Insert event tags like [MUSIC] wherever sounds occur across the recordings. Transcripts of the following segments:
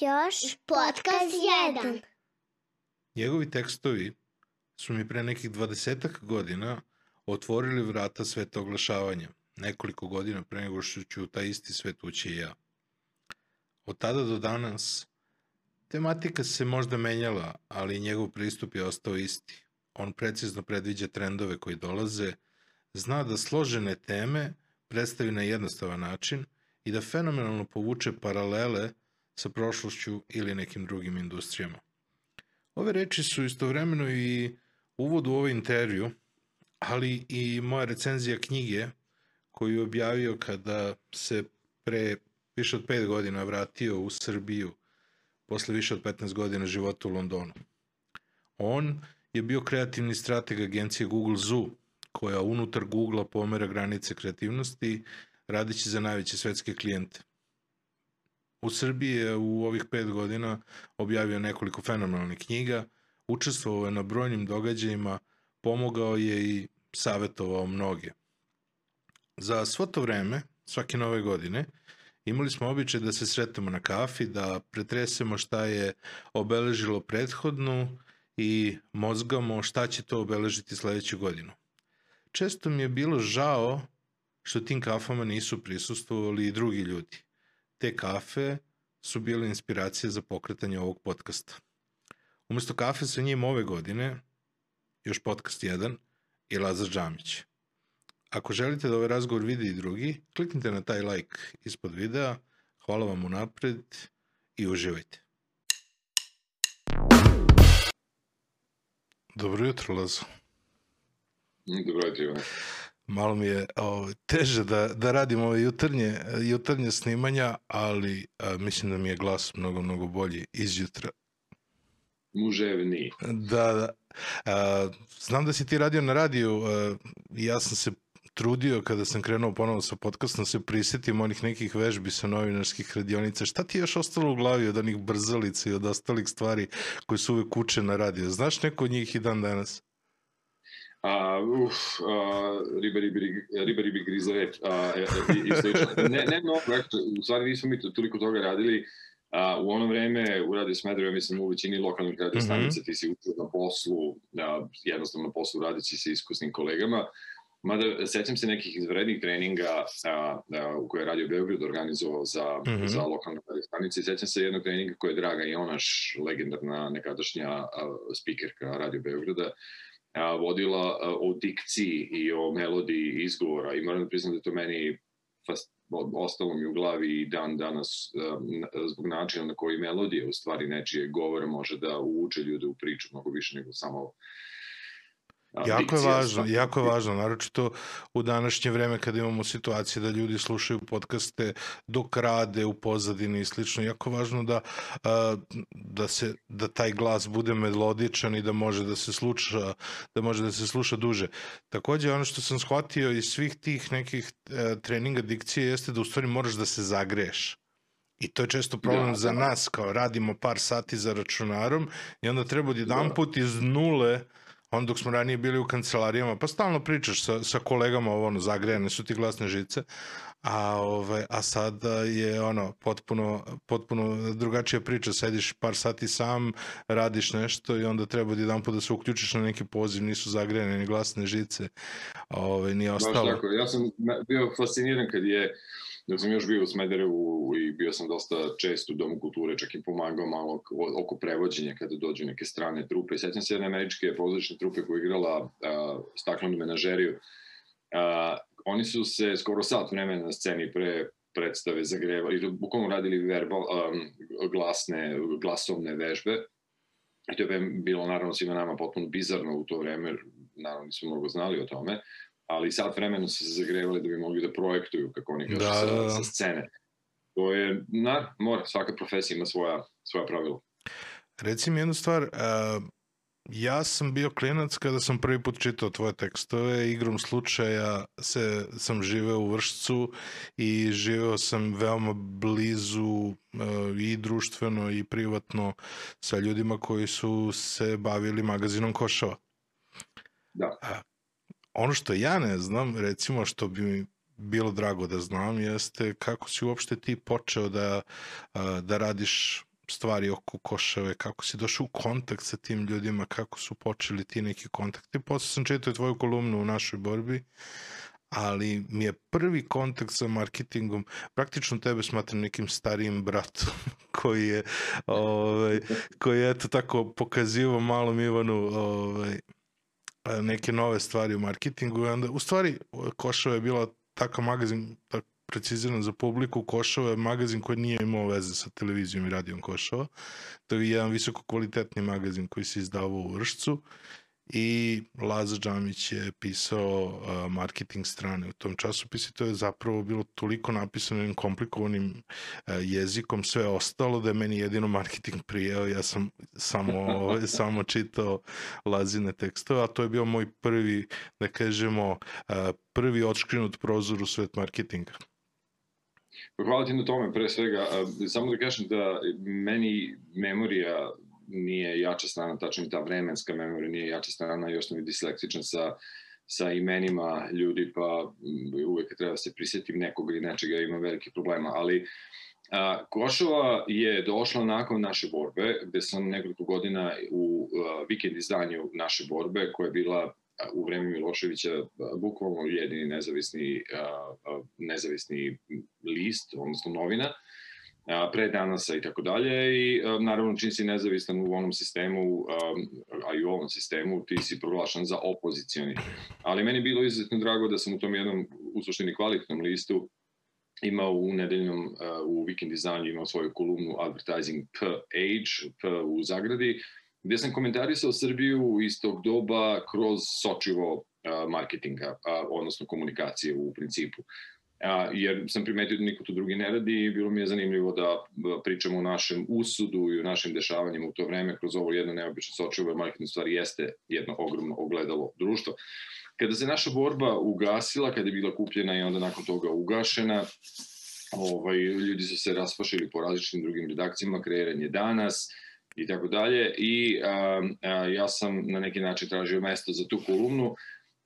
Još podcast 1. Njegovi tekstovi su mi pre nekih dvadesetak godina otvorili vrata sveta oglašavanja, nekoliko godina pre nego što ću u taj isti svet ući i ja. Od tada do danas, tematika se možda menjala, ali njegov pristup je ostao isti. On precizno predviđa trendove koji dolaze, zna da složene teme predstavi na jednostavan način i da fenomenalno povuče paralele sa prošlošću ili nekim drugim industrijama. Ove reči su istovremeno i uvod u ovaj intervju, ali i moja recenzija knjige koju je objavio kada se pre više od 5 godina vratio u Srbiju posle više od 15 godina života u Londonu. On je bio kreativni strateg agencije Google Zoo, koja unutar Google-a pomera granice kreativnosti, radići za najveće svetske klijente. U Srbiji je u ovih pet godina objavio nekoliko fenomenalnih knjiga, učestvovao je na brojnim događajima, pomogao je i savetovao mnoge. Za svo to vreme, svake nove godine, imali smo običaj da se sretamo na kafi, da pretresemo šta je obeležilo prethodnu i mozgamo šta će to obeležiti sledeću godinu. Često mi je bilo žao što tim kafama nisu prisustovali i drugi ljudi. Te kafe su bile inspiracije za pokretanje ovog podcasta. Umesto kafe sa njim ove godine, još podcast 1 i Lazar Džamić. Ako želite da ovaj razgovor vidi i drugi, kliknite na taj like ispod videa. Hvala vam unapred i uživajte. Dobro jutro, Lazo. Dobro jutro. Malo mi je o, teže da, da radim ove jutarnje, jutarnje snimanja, ali a, mislim da mi je glas mnogo, mnogo bolji izjutra. Muževni. Da, da. A, znam da si ti radio na radiju, a, ja sam se trudio kada sam krenuo ponovo sa podcastom se prisetim onih nekih vežbi sa novinarskih radionica. Šta ti je još ostalo u glavi od onih brzalica i od ostalih stvari koje su uvek uče na radio? Znaš neko od njih i dan danas? A, uf, a, riba, riba, riba, riba, griza rep, a, e, e, i, i slično. Ne, ne mnogo, u stvari nismo mi toliko toga radili, a, u ono vreme u Radio Smedrevo, mislim u većini lokalnih radio stanica, mm -hmm. ti si učio na poslu, a, jednostavno na poslu radići sa iskusnim kolegama, Mada sećam se nekih izvrednih treninga a, a, u koje je Radio Beograd organizovao za, mm -hmm. za lokalne radio stanice. Sećam se jednog treninga koje je Draga Jonaš, legendarna nekadašnja a, spikerka Radio Beograda, vodila o dikciji i o melodiji izgovora. I moram da priznam da to meni fast, ostalo mi u glavi i dan danas zbog načina na koji melodija u stvari nečije govore može da uvuče ljude u priču mnogo više nego samo Jako je važno, jako je važno, naročito u današnje vreme kada imamo situacije da ljudi slušaju podcaste dok rade u pozadini i slično, jako je važno da, da, se, da taj glas bude melodičan i da može da se sluša, da može da se sluša duže. Takođe, ono što sam shvatio iz svih tih nekih e, treninga dikcije jeste da u stvari moraš da se zagreješ. I to je često problem da, za da. nas, kao radimo par sati za računarom i onda treba od jedan da. put iz nule onda dok smo ranije bili u kancelarijama, pa stalno pričaš sa, sa kolegama, ovo, ono, zagrejane su ti glasne žice, a, ovaj, a sada je ono, potpuno, potpuno drugačija priča, sediš par sati sam, radiš nešto i onda treba jedan put da se uključiš na neki poziv, nisu zagrejane ni glasne žice, ovaj, nije ostalo. Baš tako, ja sam bio fasciniran kad je dok sam još bio u Smederevu i bio sam dosta često u Domu kulture, čak i pomagao malo oko prevođenja kada dođu neke strane trupe. Sećam se jedne američke pozorišne trupe koja je igrala uh, staklenu menažeriju. Uh, oni su se skoro sat vremena na sceni pre predstave zagrevali, to bukvalno radili verbal, um, glasne, glasovne vežbe. I to je bilo naravno svima nama potpuno bizarno u to vreme, naravno nismo mnogo znali o tome, ali sad vremeno su se zagrevali da bi mogli da projektuju, kako oni kažu, da, sa, da, da. sa scene. To je, na, mora, svaka profesija ima svoja, svoja pravila. Reci mi jednu stvar, uh, ja sam bio klinac kada sam prvi put čitao tvoje tekstove, igrom slučaja se, sam živeo u Vršcu i živeo sam veoma blizu uh, i društveno i privatno sa ljudima koji su se bavili magazinom Košava. Da. Ono što ja ne znam, recimo što bi mi bilo drago da znam, jeste kako si uopšte ti počeo da, da radiš stvari oko Košave, kako si došao u kontakt sa tim ljudima, kako su počeli ti neki kontakti. Posle sam čitao tvoju kolumnu u našoj borbi, ali mi je prvi kontakt sa marketingom, praktično tebe smatram nekim starijim bratom [LAUGHS] koji je, ovaj, koji je eto tako pokazivo malom Ivanu ovaj, neke nove stvari u marketingu. I onda, u stvari, Košava je bila takav magazin, tak, preciziran za publiku, Košava je magazin koji nije imao veze sa televizijom i radijom Košava. To je jedan visoko kvalitetni magazin koji se izdavao u Vršcu i Laza Džamić je pisao uh, marketing strane u tom časopisu. To je zapravo bilo toliko napisano jednim komplikovanim uh, jezikom sve ostalo da je meni jedino marketing prijeo ja sam samo, [LAUGHS] samo čitao Lazine tekstove a to je bio moj prvi da kažemo uh, prvi odškrinut prozor u svet marketinga. Hvala ti na tome, pre svega. Samo da kažem da meni memorija nije jača strana, tačno ta vremenska memorija nije jača strana, još sam i disleksičan sa, sa imenima ljudi, pa uvek treba da se prisjetim nekog ili nečega, ima velike problema, ali A, Košova je došla nakon naše borbe, gde sam nekoliko godina u a, vikend izdanju naše borbe, koja je bila u vreme Miloševića bukvalno jedini nezavisni, nezavisni list, odnosno novina, pre danasa i tako dalje i naravno čim si nezavistan u onom sistemu, a i u ovom sistemu, ti si proglašan za opozicioni. Ali meni je bilo izuzetno drago da sam u tom jednom u suštini kvalitetnom listu imao u nedeljnom, u Weekend Design imao svoju kolumnu Advertising P Age, P u zagradi, gde sam komentarisao Srbiju iz tog doba kroz sočivo marketinga, odnosno komunikacije u principu. A, jer sam primetio da niko to drugi ne radi i bilo mi je zanimljivo da pričamo o našem usudu i o našim dešavanjima u to vreme kroz ovo jedno neobično sočivo, jer marketing stvari jeste jedno ogromno ogledalo društva. Kada se naša borba ugasila, kada je bila kupljena i onda nakon toga ugašena, ovaj, ljudi su se raspašili po različitim drugim redakcijama, kreiran je danas, i tako dalje i a, a, ja sam na neki način tražio mesto za tu kolumnu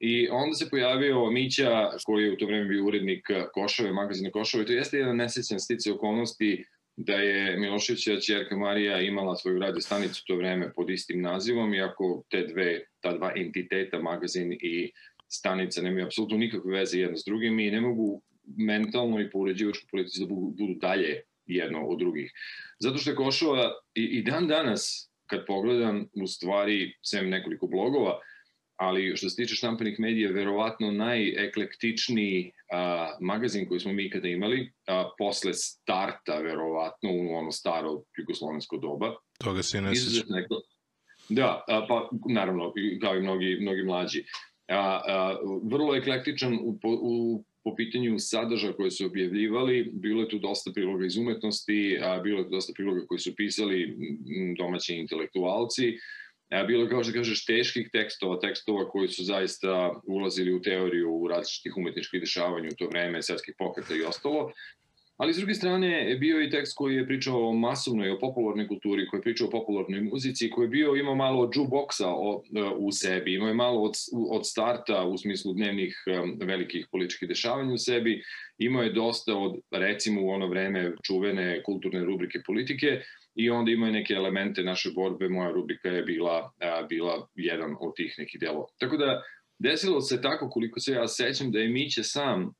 I onda se pojavio Mića, koji je u to vreme bio urednik Košave, magazina Košave. To jeste jedan nesrećan stice okolnosti da je Miloševića čerka Marija imala svoju radio stanicu to vreme pod istim nazivom, iako te dve, ta dva entiteta, magazin i stanica, nemaju apsolutno nikakve veze jedno s drugim i ne mogu mentalno i po uređivačkoj politici da budu, dalje jedno od drugih. Zato što je Košova i, i dan danas, kad pogledam, u stvari, sem nekoliko blogova, ali što se tiče štampanih medija, verovatno najeklektičniji a, magazin koji smo mi ikada imali, a, posle starta, verovatno, u ono staro jugoslovensko doba. Toga se ne sećam. Da, a, pa naravno, kao i mnogi, mnogi mlađi. A, a, vrlo eklektičan u, u po pitanju sadržaja koje su objavljivali, bilo je tu dosta priloga iz umetnosti, a bilo je tu dosta priloga koji su pisali domaći intelektualci, bilo je, kao što kažeš, teških tekstova, tekstova koji su zaista ulazili u teoriju u različitih umetničkih dešavanja u to vreme, svetskih pokreta i ostalo. Ali s druge strane bio i tekst koji je pričao o masovnoj, o popularnoj kulturi, koji je pričao o popularnoj muzici, koji je bio, imao malo od jukeboxa u sebi, imao je malo od, od starta u smislu dnevnih velikih političkih dešavanja u sebi, imao je dosta od, recimo u ono vreme, čuvene kulturne rubrike politike, i onda imaju neke elemente naše borbe, moja rubrika je bila, a, bila jedan od tih nekih delova. Tako da, desilo se tako koliko se ja sećam da je Miće sam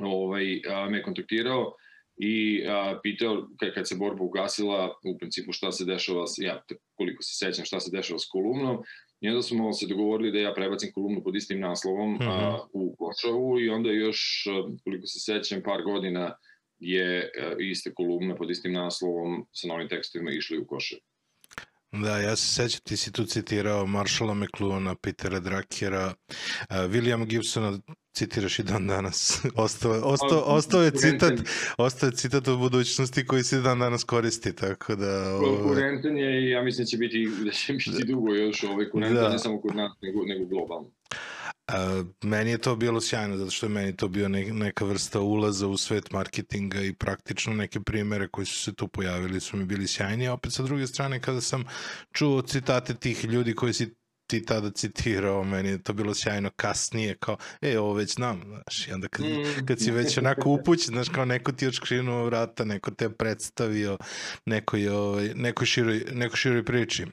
ovaj, a, me kontaktirao i a, pitao kad, kad se borba ugasila u principu šta se dešava, ja koliko se sećam šta se dešava s kolumnom i onda smo se dogovorili da ja prebacim kolumnu pod istim naslovom mm -hmm. a, mhm. u Košavu i onda još koliko se sećam par godina je e, iste kolumne pod istim naslovom sa novim tekstovima išli u koše. Da, ja se sećam, ti si tu citirao Maršala McLuhana, Petera Drakera, uh, William Gibsona, citiraš i dan danas. [LAUGHS] ostao, ostao, ostao, je citat, ostao je citat o budućnosti koji se dan danas koristi, tako da... Kurentan je i ja mislim da će biti, da će biti dugo još ovaj kurentan, da. ne samo kod nas, nego, nego globalno. A, meni je to bilo sjajno, zato što je meni to bio ne, neka vrsta ulaza u svet marketinga i praktično neke primere koji su se tu pojavili su mi bili sjajni, a opet sa druge strane kada sam čuo citate tih ljudi koji si ti tada citirao, meni je to bilo sjajno kasnije, kao, e, ovo već znam, znaš, i onda kad, Mm. kad si već onako upućen, znaš, kao neko ti je odškrinuo vrata, neko te je predstavio nekoj, ovaj, nekoj, široj, nekoj široj priči.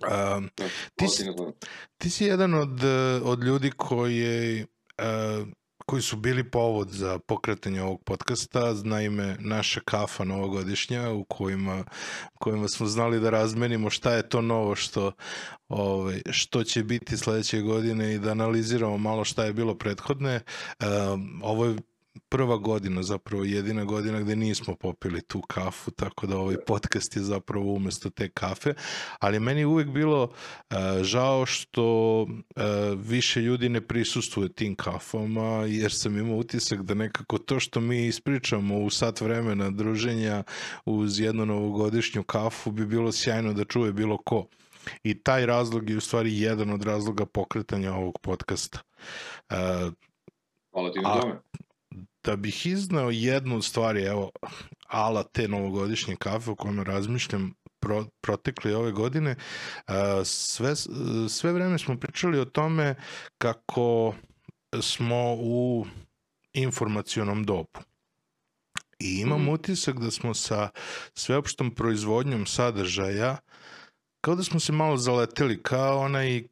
Um, ti, si, ti si jedan od, od ljudi koji, uh, koji su bili povod za pokretanje ovog podcasta, naime naša kafa novogodišnja u kojima, kojima smo znali da razmenimo šta je to novo što, ovaj, što će biti sledeće godine i da analiziramo malo šta je bilo prethodne. Um, ovo je prva godina, zapravo jedina godina gde nismo popili tu kafu, tako da ovaj podcast je zapravo umesto te kafe, ali meni je uvek bilo uh, žao što uh, više ljudi ne prisustuje tim kafama, jer sam imao utisak da nekako to što mi ispričamo u sat vremena druženja uz jednu novogodišnju kafu bi bilo sjajno da čuje bilo ko. I taj razlog je u stvari jedan od razloga pokretanja ovog podcasta. Uh, Hvala ti na tome. Da bih iznao jednu od stvari, evo, ala te novogodišnje kafe o kojima razmišljam pro, protekle ove godine, sve, sve vreme smo pričali o tome kako smo u informacionom dobu. I imam Mhm. utisak da smo sa sveopštom proizvodnjom sadržaja kao da smo se malo zaleteli, kao onaj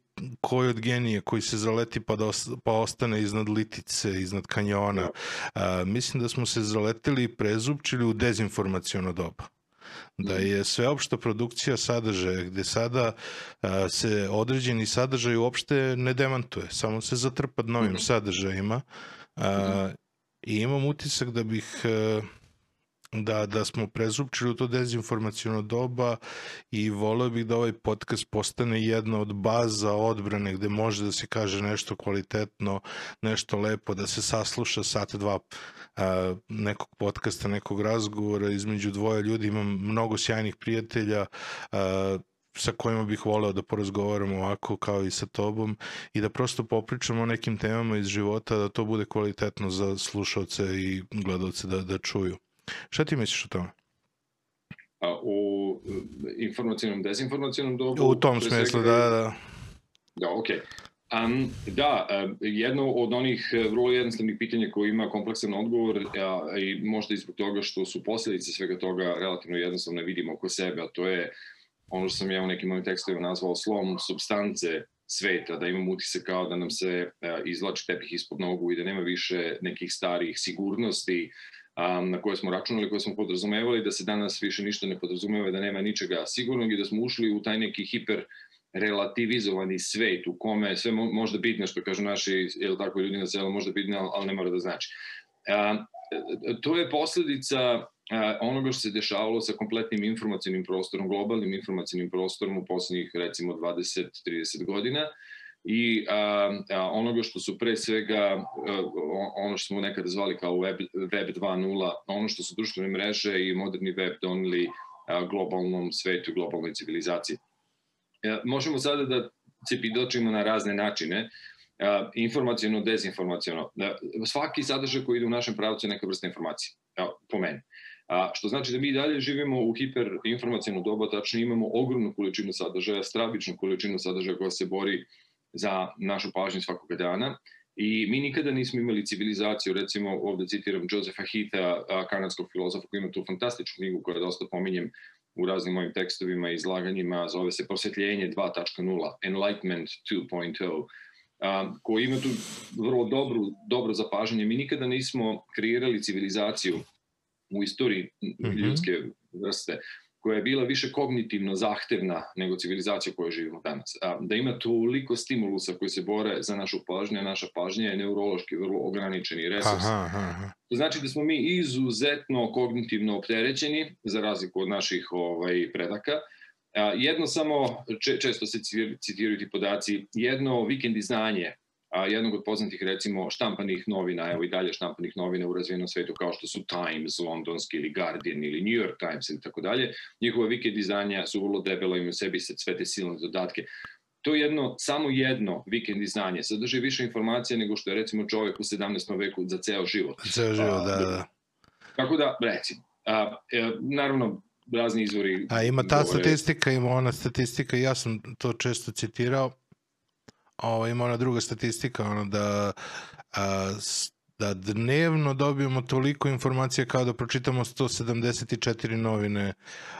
koji od genije koji se zaleti pa, da os, pa ostane iznad litice, iznad kanjona. A, mislim da smo se zaleteli i prezupčili u dezinformaciono doba da Mhm. je sveopšta produkcija sadržaja gde sada a, se određeni sadržaj uopšte ne demantuje, samo se zatrpa novim Mhm. sadržajima a, i imam utisak da bih a, da, da smo prezupčili u to dezinformacijono doba i voleo bih da ovaj podcast postane jedna od baza odbrane gde može da se kaže nešto kvalitetno, nešto lepo, da se sasluša sat, dva a, nekog podcasta, nekog razgovora između dvoje ljudi. Imam mnogo sjajnih prijatelja a, sa kojima bih voleo da porazgovaramo ovako kao i sa tobom i da prosto popričamo o nekim temama iz života, da to bude kvalitetno za slušalce i gledalce da, da čuju. Šta ti misliš o tome? A, u e, informacijnom, dezinformacijnom dobu... U tom smislu, da, da. Da, okej. Um, da, jedno od onih e, vrlo jednostavnih pitanja koji ima kompleksan odgovor a, i možda i zbog toga što su posljedice svega toga relativno jednostavno vidimo oko sebe, a to je ono što sam ja u nekim mojim tekstovima nazvao slom substance sveta, da imam utisak kao da nam se a, izvlači tepih ispod nogu i da nema više nekih starih sigurnosti um, na koje smo računali, koje smo podrazumevali, da se danas više ništa ne podrazumeva, da nema ničega sigurnog i da smo ušli u taj neki hiper relativizovani svet u kome sve mo možda bitno što kažu naši, jel tako, ljudi na selu možda bitno, ali, ne mora da znači. A, to je posledica onoga što se dešavalo sa kompletnim informacijnim prostorom, globalnim informacijnim prostorom u poslednjih recimo 20-30 godina i a, a, onoga što su pre svega a, ono što smo nekada zvali kao web, web 2.0, ono što su društvene mreže i moderni web doneli a, globalnom svetu, globalnoj civilizaciji. E, možemo sada da se pidočimo na razne načine, uh, informacijono, dezinformacijono. Uh, svaki sadržaj koji ide u našem pravcu je neka vrsta informacije, uh, po meni. A, što znači da mi dalje živimo u hiperinformacijonu doba, tačno imamo ogromnu količinu sadržaja, stravičnu količinu sadržaja koja se bori za našu pažnju svakoga dana. I mi nikada nismo imali civilizaciju, recimo ovde citiram Josefa Heatha, kanadskog filozofa koji ima tu fantastičnu knjigu koja dosta pominjem u raznim mojim tekstovima i izlaganjima, zove se Prosvetljenje 2.0, Enlightenment 2.0, um, koji ima tu vrlo dobru, dobro zapažanje. Mi nikada nismo kreirali civilizaciju u istoriji mm -hmm. ljudske vrste koja je bila više kognitivno zahtevna nego civilizacija koju živimo danas. Da ima toliko stimulusa koji se bore za našu pažnju, a naša pažnja je neurološki vrlo ograničeni resurs. Aha, aha. To znači da smo mi izuzetno kognitivno opterećeni, za razliku od naših ovaj, predaka. Jedno samo, če, često se citiraju ti podaci, jedno vikend izdanje a, jednog od poznatih recimo štampanih novina, evo i dalje štampanih novina u razvijenom svetu kao što su Times, londonski ili Guardian ili New York Times ili tako dalje, njihova vikend izdanja su vrlo debela, imaju sebi sve te silne dodatke. To jedno, samo jedno vikend izdanje sadrži više informacija nego što je recimo čovjek u 17. veku za ceo život. Ceo život, da, da. Tako da, recimo, a, e, naravno, razni izvori... A ima ta govore... statistika, ima ona statistika, ja sam to često citirao, ovo, ima ona druga statistika, ono da a, da dnevno dobijemo toliko informacija kao da pročitamo 174 novine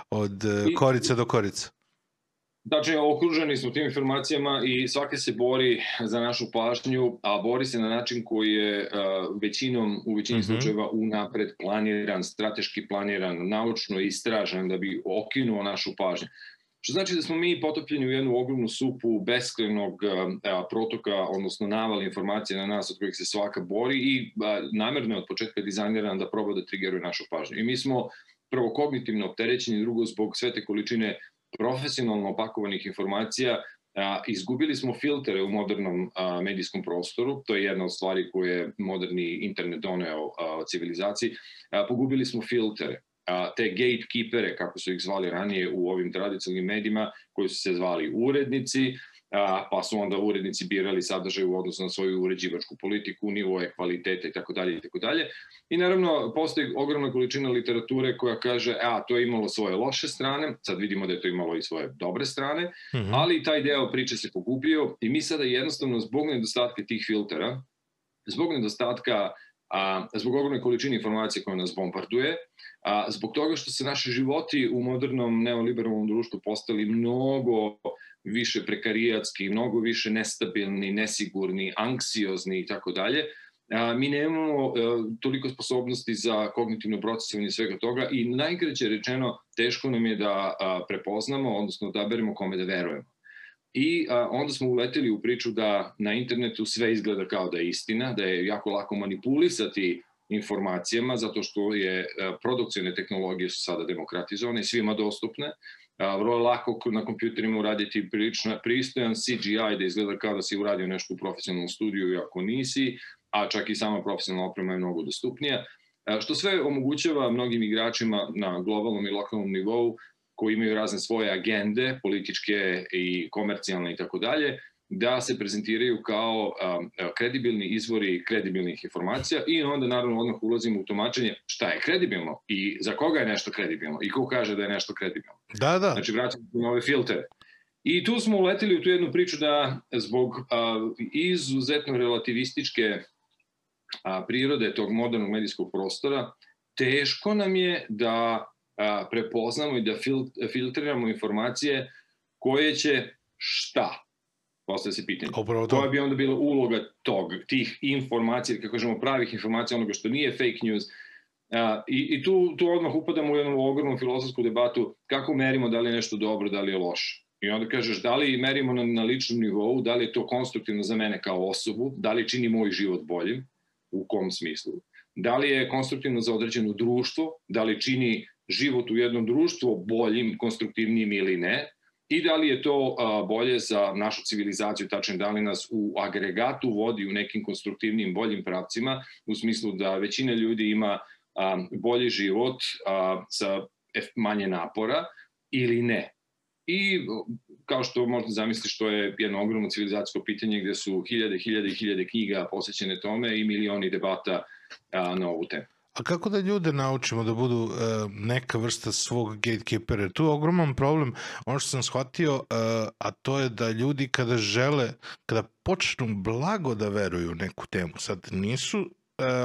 od I, korica do korica. Znači, okruženi smo tim informacijama i svake se bori za našu pažnju, a bori se na način koji je uh, većinom, u većini mm -hmm. slučajeva unapred planiran, strateški planiran, naučno istražen da bi okinuo našu pažnju. Što znači da smo mi potopljeni u jednu ogromnu supu beskrenog a, protoka, odnosno naval informacija na nas od kojih se svaka bori i a, namerno je od početka dizajniran da proba da triggeruje našu pažnju. I mi smo prvo kognitivno opterećeni, drugo zbog sve te količine profesionalno opakovanih informacija, a, izgubili smo filtere u modernom a, medijskom prostoru, to je jedna od stvari koje je moderni internet doneo a, civilizaciji, a, pogubili smo filtere te gatekeepere, kako su ih zvali ranije u ovim tradicionalnim medijima, koji su se zvali urednici, pa su onda urednici birali sadržaj u odnosu na svoju uređivačku politiku, nivoje kvalitete i tako dalje i tako dalje. I naravno postoji ogromna količina literature koja kaže a to je imalo svoje loše strane, sad vidimo da je to imalo i svoje dobre strane, mm -hmm. ali taj deo priče se pogubio i mi sada jednostavno zbog nedostatka tih filtera, zbog nedostatka a, zbog ogromne količine informacije koje nas bombarduje, a, zbog toga što se naši životi u modernom neoliberalnom društvu postali mnogo više prekarijatski, mnogo više nestabilni, nesigurni, anksiozni i tako dalje, mi nemamo e, toliko sposobnosti za kognitivno procesovanje svega toga i najkraće rečeno teško nam je da prepoznamo, odnosno da beremo kome da verujemo. I a, onda smo uleteli u priču da na internetu sve izgleda kao da je istina, da je jako lako manipulisati informacijama, zato što je produkcijne tehnologije su sada demokratizovane i svima dostupne. Vrlo je lako na kompjuterima uraditi prilično pristojan CGI da izgleda kao da si uradio nešto u profesionalnom studiju, iako nisi, a čak i sama profesionalna oprema je mnogo dostupnija. Što sve omogućava mnogim igračima na globalnom i lokalnom nivou koji imaju razne svoje agende, političke i komercijalne i tako dalje, da se prezentiraju kao um, kredibilni izvori kredibilnih informacija i onda naravno odmah ulazimo u tumačenje šta je kredibilno i za koga je nešto kredibilno i ko kaže da je nešto kredibilno. Da, da. Znači vraćamo se na ove filtere. I tu smo uleteli u tu jednu priču da zbog a, izuzetno relativističke a, prirode tog modernog medijskog prostora, teško nam je da a, prepoznamo i da fil, filtriramo informacije koje će šta postoje se pitanje. Upravo to. Koja bi onda bila uloga tog, tih informacija, kako kažemo, pravih informacija, onoga što nije fake news. A, I i tu, tu odmah upadamo u jednu ogromnu filozofsku debatu kako merimo da li je nešto dobro, da li je loše. I onda kažeš da li merimo na, na ličnom nivou, da li je to konstruktivno za mene kao osobu, da li čini moj život boljim, u kom smislu. Da li je konstruktivno za određeno društvo, da li čini život u jednom društvu boljim, konstruktivnijim ili ne, i da li je to bolje za našu civilizaciju, tačno da li nas u agregatu vodi u nekim konstruktivnim, boljim pravcima, u smislu da većina ljudi ima bolji život sa manje napora ili ne. I kao što možete zamisliti što je jedno ogromno civilizacijsko pitanje gde su hiljade, hiljade hiljade knjiga posvećene tome i milioni debata na ovu temu. A kako da ljude naučimo da budu uh, neka vrsta svog gatekeepera? Tu je ogroman problem, ono što sam shvatio, uh, a to je da ljudi kada žele, kada počnu blago da veruju neku temu, sad nisu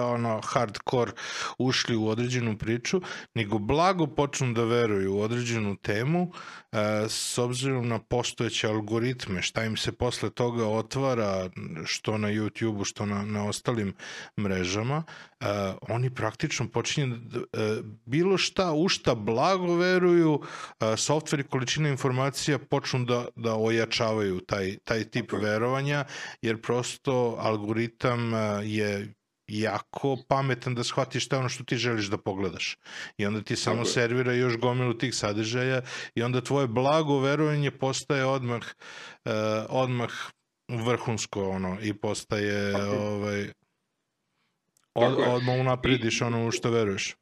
ono hardcore ušli u određenu priču, nego blago počnu da veruju u određenu temu e, s obzirom na postojeće algoritme, šta im se posle toga otvara, što na YouTube-u, što na, na ostalim mrežama, e, oni praktično počinju da, e, bilo šta u šta blago veruju, e, softver i količina informacija počnu da, da ojačavaju taj, taj tip verovanja, jer prosto algoritam e, je jako pametan da shvatiš šta ono što ti želiš da pogledaš. I onda ti samo Tako servira još gomilu tih sadržaja i onda tvoje blago verovanje postaje odmah uh, odmah vrhunsko ono i postaje Tako. ovaj od, odmah unaprediš ono u što veruješ.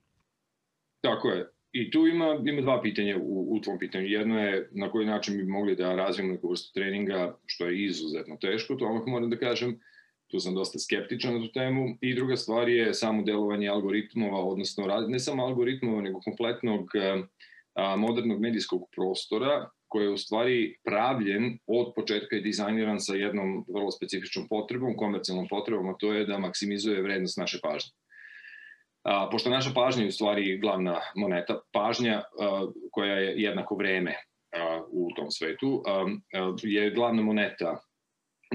Tako je. I tu ima, ima dva pitanja u, u tvom pitanju. Jedno je na koji način bi mogli da razvijemo neku vrstu treninga, što je izuzetno teško, to odmah moram da kažem tu sam dosta skeptičan na tu temu. I druga stvar je samo delovanje algoritmova, odnosno ne samo algoritmova, nego kompletnog a, modernog medijskog prostora, koji je u stvari pravljen od početka i dizajniran sa jednom vrlo specifičnom potrebom, komercijalnom potrebom, a to je da maksimizuje vrednost naše pažnje. A, pošto naša pažnja je u stvari glavna moneta, pažnja a, koja je jednako vreme a, u tom svetu, a, a, je glavna moneta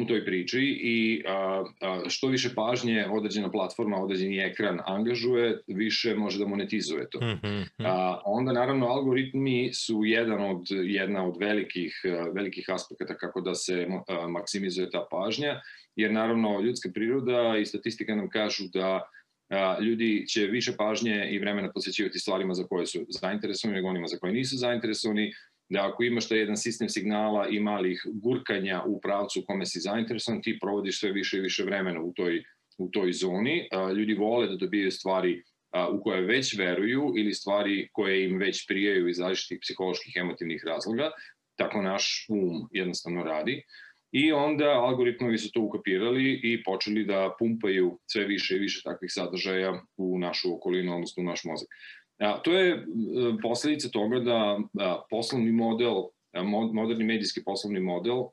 u toj priči i a, a, što više pažnje određena platforma, određeni ekran angažuje, više može da monetizuje to. Mm -hmm. a, onda naravno algoritmi su jedan od, jedna od velikih, velikih aspekata kako da se a, maksimizuje ta pažnja, jer naravno ljudska priroda i statistika nam kažu da a, ljudi će više pažnje i vremena posvećivati stvarima za koje su zainteresovani nego onima za koje nisu zainteresovani, da ako imaš taj jedan sistem signala i malih gurkanja u pravcu u kome si zainteresovan, ti provodiš sve više i više vremena u toj, u toj zoni. Ljudi vole da dobijaju stvari u koje već veruju ili stvari koje im već prijaju iz različitih psiholoških emotivnih razloga. Tako naš um jednostavno radi. I onda algoritmovi su to ukapirali i počeli da pumpaju sve više i više takvih sadržaja u našu okolinu, odnosno u naš mozak. A, to je posledica toga da a, poslovni model, a, moderni medijski poslovni model,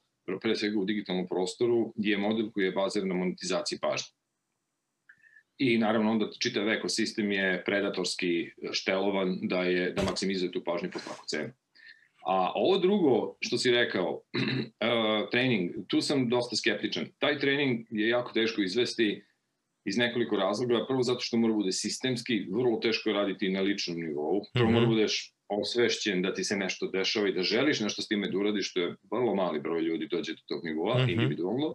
pre svega u digitalnom prostoru, je model koji je baziran na monetizaciji pažnje. I naravno onda čitav ekosistem je predatorski štelovan da je da maksimizuje tu pažnju po svaku cenu. A ovo drugo što si rekao, uh, [CLEARS THROAT] trening, tu sam dosta skeptičan. Taj trening je jako teško izvesti iz nekoliko razloga. Prvo zato što mora bude sistemski, vrlo teško je raditi na ličnom nivou. Prvo mm -hmm. mora budeš osvešćen da ti se nešto dešava i da želiš nešto s time da uradiš, što je vrlo mali broj ljudi dođe do tog nivoa, mm -hmm. individualno.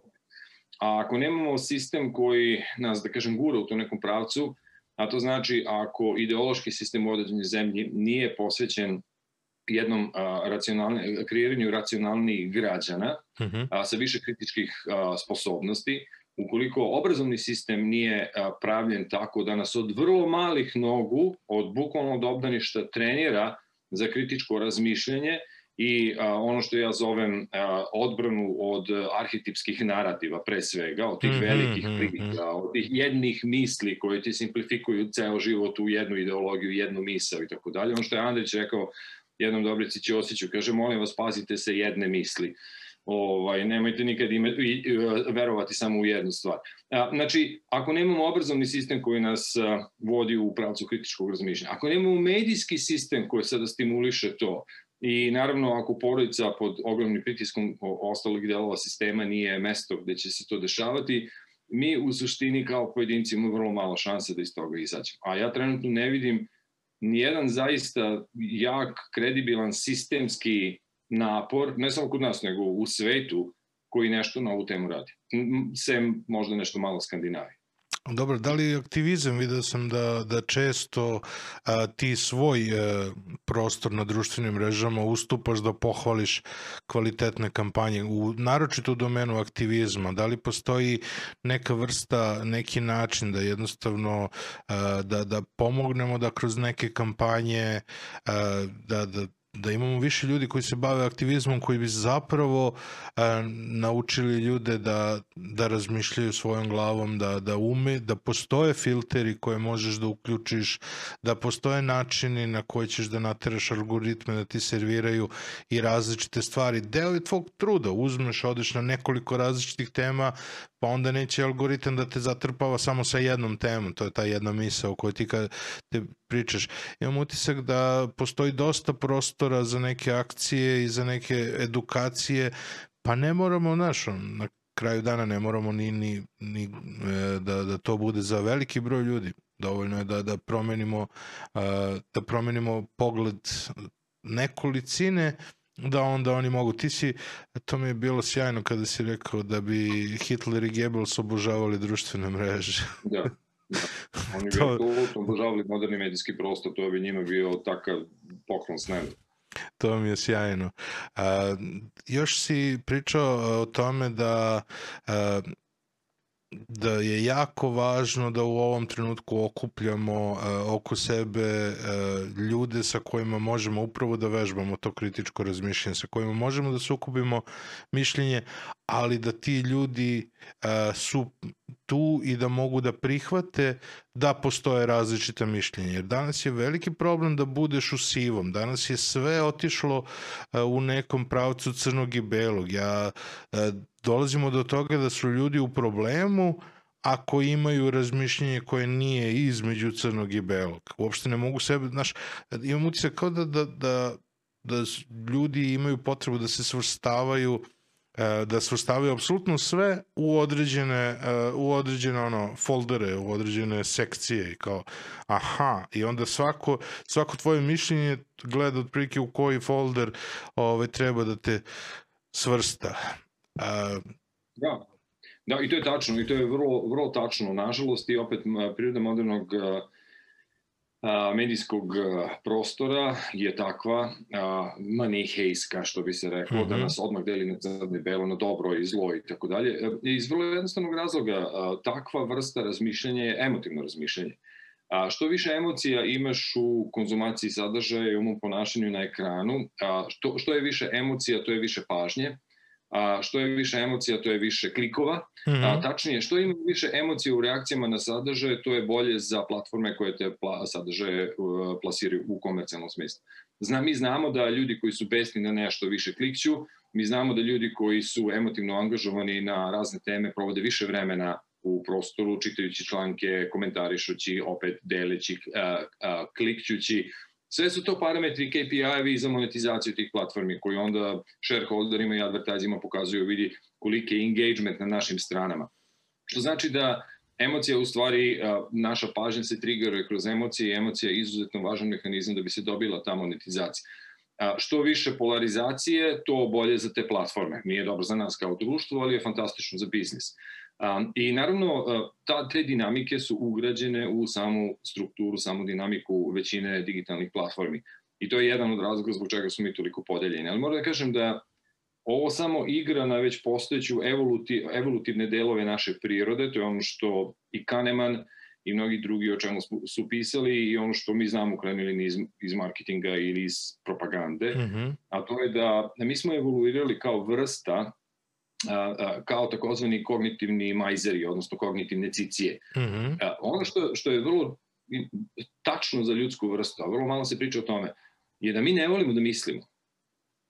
A ako nemamo sistem koji nas, da kažem, gura u tom nekom pravcu, a to znači ako ideološki sistem u određenoj zemlji nije posvećen jednom a, racionalne, kreiranju racionalnijih građana mm -hmm. a, sa više kritičkih a, sposobnosti, ukoliko obrazovni sistem nije pravljen tako da nas od vrlo malih nogu, od bukvalnog obdaništa trenira za kritičko razmišljanje i ono što ja zovem odbranu od arhetipskih narativa pre svega, od tih -hmm, velikih priča, mm -hmm. od tih jednih misli koje ti simplifikuju ceo život u jednu ideologiju, jednu misao i tako dalje. Ono što je Andrić rekao jednom Dobrici Ćosiću, kaže, molim vas, pazite se jedne misli ovaj, nemojte nikad ima, i, verovati samo u jednu stvar. A, znači, ako nemamo obrazovni sistem koji nas a, vodi u pravcu kritičkog razmišljanja, ako nemamo medijski sistem koji sada stimuliše to, I naravno, ako porodica pod ogromnim pritiskom ostalog delova sistema nije mesto gde će se to dešavati, mi u suštini kao pojedinci imamo vrlo malo šanse da iz toga izađemo. A ja trenutno ne vidim nijedan zaista jak, kredibilan, sistemski napor, ne samo kod nas, nego u svetu, koji nešto na ovu temu radi. Sem možda nešto malo Skandinavije. Dobro, da li aktivizam, vidio sam da, da često a, ti svoj e, prostor na društvenim mrežama ustupaš da pohvališ kvalitetne kampanje, u, naročito u domenu aktivizma. Da li postoji neka vrsta, neki način da jednostavno a, da, da pomognemo da kroz neke kampanje a, da, da da imamo više ljudi koji se bave aktivizmom koji bi zapravo e, naučili ljude da, da razmišljaju svojom glavom, da, da ume, da postoje filteri koje možeš da uključiš, da postoje načini na koji ćeš da nateraš algoritme da ti serviraju i različite stvari. Deo je tvog truda, uzmeš, odeš na nekoliko različitih tema, pa onda neće algoritam da te zatrpava samo sa jednom temom, to je ta jedna misa o kojoj ti kad te pričaš. Imam utisak da postoji dosta prostora za neke akcije i za neke edukacije, pa ne moramo, znaš, na kraju dana ne moramo ni, ni, ni e, da, da to bude za veliki broj ljudi. Dovoljno je da, da promenimo da promenimo pogled nekolicine da onda oni mogu. Ti si, to mi je bilo sjajno kada si rekao da bi Hitler i Goebbels obožavali društvene mreže. da. Da. [LAUGHS] Oni bi to... apsolutno obožavali moderni medijski prostor, to bi njima bio takav poklon s neba. To mi je sjajno. A, još si pričao o tome da a, da je jako važno da u ovom trenutku okupljamo uh, oko sebe uh, ljude sa kojima možemo upravo da vežbamo to kritičko razmišljanje, sa kojima možemo da sukubimo mišljenje, ali da ti ljudi su tu i da mogu da prihvate da postoje različita mišljenja. Jer danas je veliki problem da budeš u sivom. Danas je sve otišlo uh, u nekom pravcu crnog i belog. Ja uh, dolazimo do toga da su ljudi u problemu ako imaju razmišljenje koje nije između crnog i belog. Uopšte ne mogu sebe, znaš, imam utisak kao da, da, da, da ljudi imaju potrebu da se svrstavaju E, da svrstavaju apsolutno sve u određene, e, u određene ono, foldere, u određene sekcije i kao, aha, i onda svako, svako tvoje mišljenje gleda otprilike u koji folder ovaj, treba da te svrsta. Uh, da, da, i to je tačno, i to je vrlo, vrlo tačno. Nažalost, i opet priroda modernog uh, medijskog prostora je takva manihejska, što bi se reklo, mm -hmm. da mhm. nas odmah deli na crno i belo, na dobro i zlo i tako dalje. E, iz vrlo jednostavnog razloga, takva vrsta razmišljanja je emotivno razmišljanje. A, što više emocija imaš u konzumaciji sadržaja i u ponašanju na ekranu, a, što, što je više emocija, to je više pažnje, a, što je više emocija, to je više klikova. Mm -hmm. a, mhm. tačnije, što ima više emocija u reakcijama na sadržaje, to je bolje za platforme koje te pla, sadržaje uh, plasiraju u komercijalnom smislu. Zna, mi znamo da ljudi koji su besni na nešto više klikću, mi znamo da ljudi koji su emotivno angažovani na razne teme provode više vremena u prostoru, čitajući članke, komentarišući, opet deleći, uh, uh, klikćući, Sve su to parametri KPI-evi za monetizaciju tih platformi koji onda shareholderima i advertizima pokazuju vidi koliki je engagement na našim stranama. Što znači da emocija u stvari, naša pažnja se triggeruje kroz emocije i emocija je izuzetno važan mehanizam da bi se dobila ta monetizacija. Što više polarizacije, to bolje za te platforme. Nije dobro za nas kao društvo, ali je fantastično za biznis. Um, I naravno, ta, te dinamike su ugrađene u samu strukturu, samu dinamiku većine digitalnih platformi. I to je jedan od razloga zbog čega su mi toliko podeljeni. Ali moram da kažem da ovo samo igra na već postojeću evolutiv, evolutivne delove naše prirode, to je ono što i Kahneman i mnogi drugi o čemu su pisali i ono što mi znamo u krajnjoj iz, iz marketinga ili iz propagande, mm -hmm. a to je da mi smo evoluirali kao vrsta kao takozvani kognitivni majzeri, odnosno kognitivne cicije. Mm -hmm. Ono što, što je vrlo tačno za ljudsku vrstu, a vrlo malo se priča o tome, je da mi ne volimo da mislimo.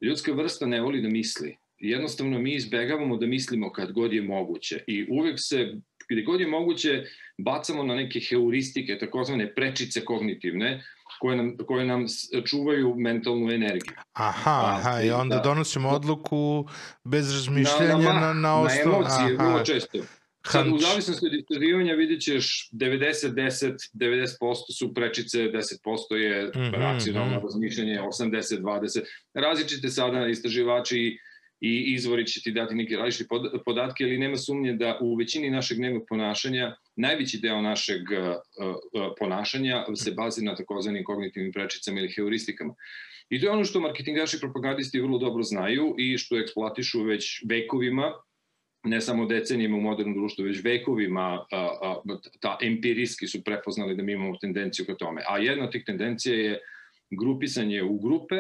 Ljudska vrsta ne voli da misli. Jednostavno mi izbegavamo da mislimo kad god je moguće i uvek se, gde god je moguće, bacamo na neke heuristike, takozvane prečice kognitivne, koje nam, koje nam čuvaju mentalnu energiju. Aha, aha, i onda da, donosimo odluku bez razmišljanja na, na, na, na osnovu... Na emocije, aha. vrlo često. Sad, u zavisnosti od istraživanja vidjet ćeš 90-10, 90% su prečice, 10% je mm -hmm, racionalno mm -hmm. razmišljanje, 80-20. Različite sada istraživači i izvori će ti dati neke različite podatke, ali nema sumnje da u većini našeg dnevnog ponašanja, najveći deo našeg uh, uh, ponašanja se bazi na takozvanim kognitivnim prečicama ili heuristikama. I to je ono što marketingaši i propagandisti vrlo dobro znaju i što eksploatišu već vekovima, ne samo decenijima u modernom društvu, već vekovima a, ta empirijski su prepoznali da mi imamo tendenciju ka tome. A jedna od tih tendencija je grupisanje u grupe,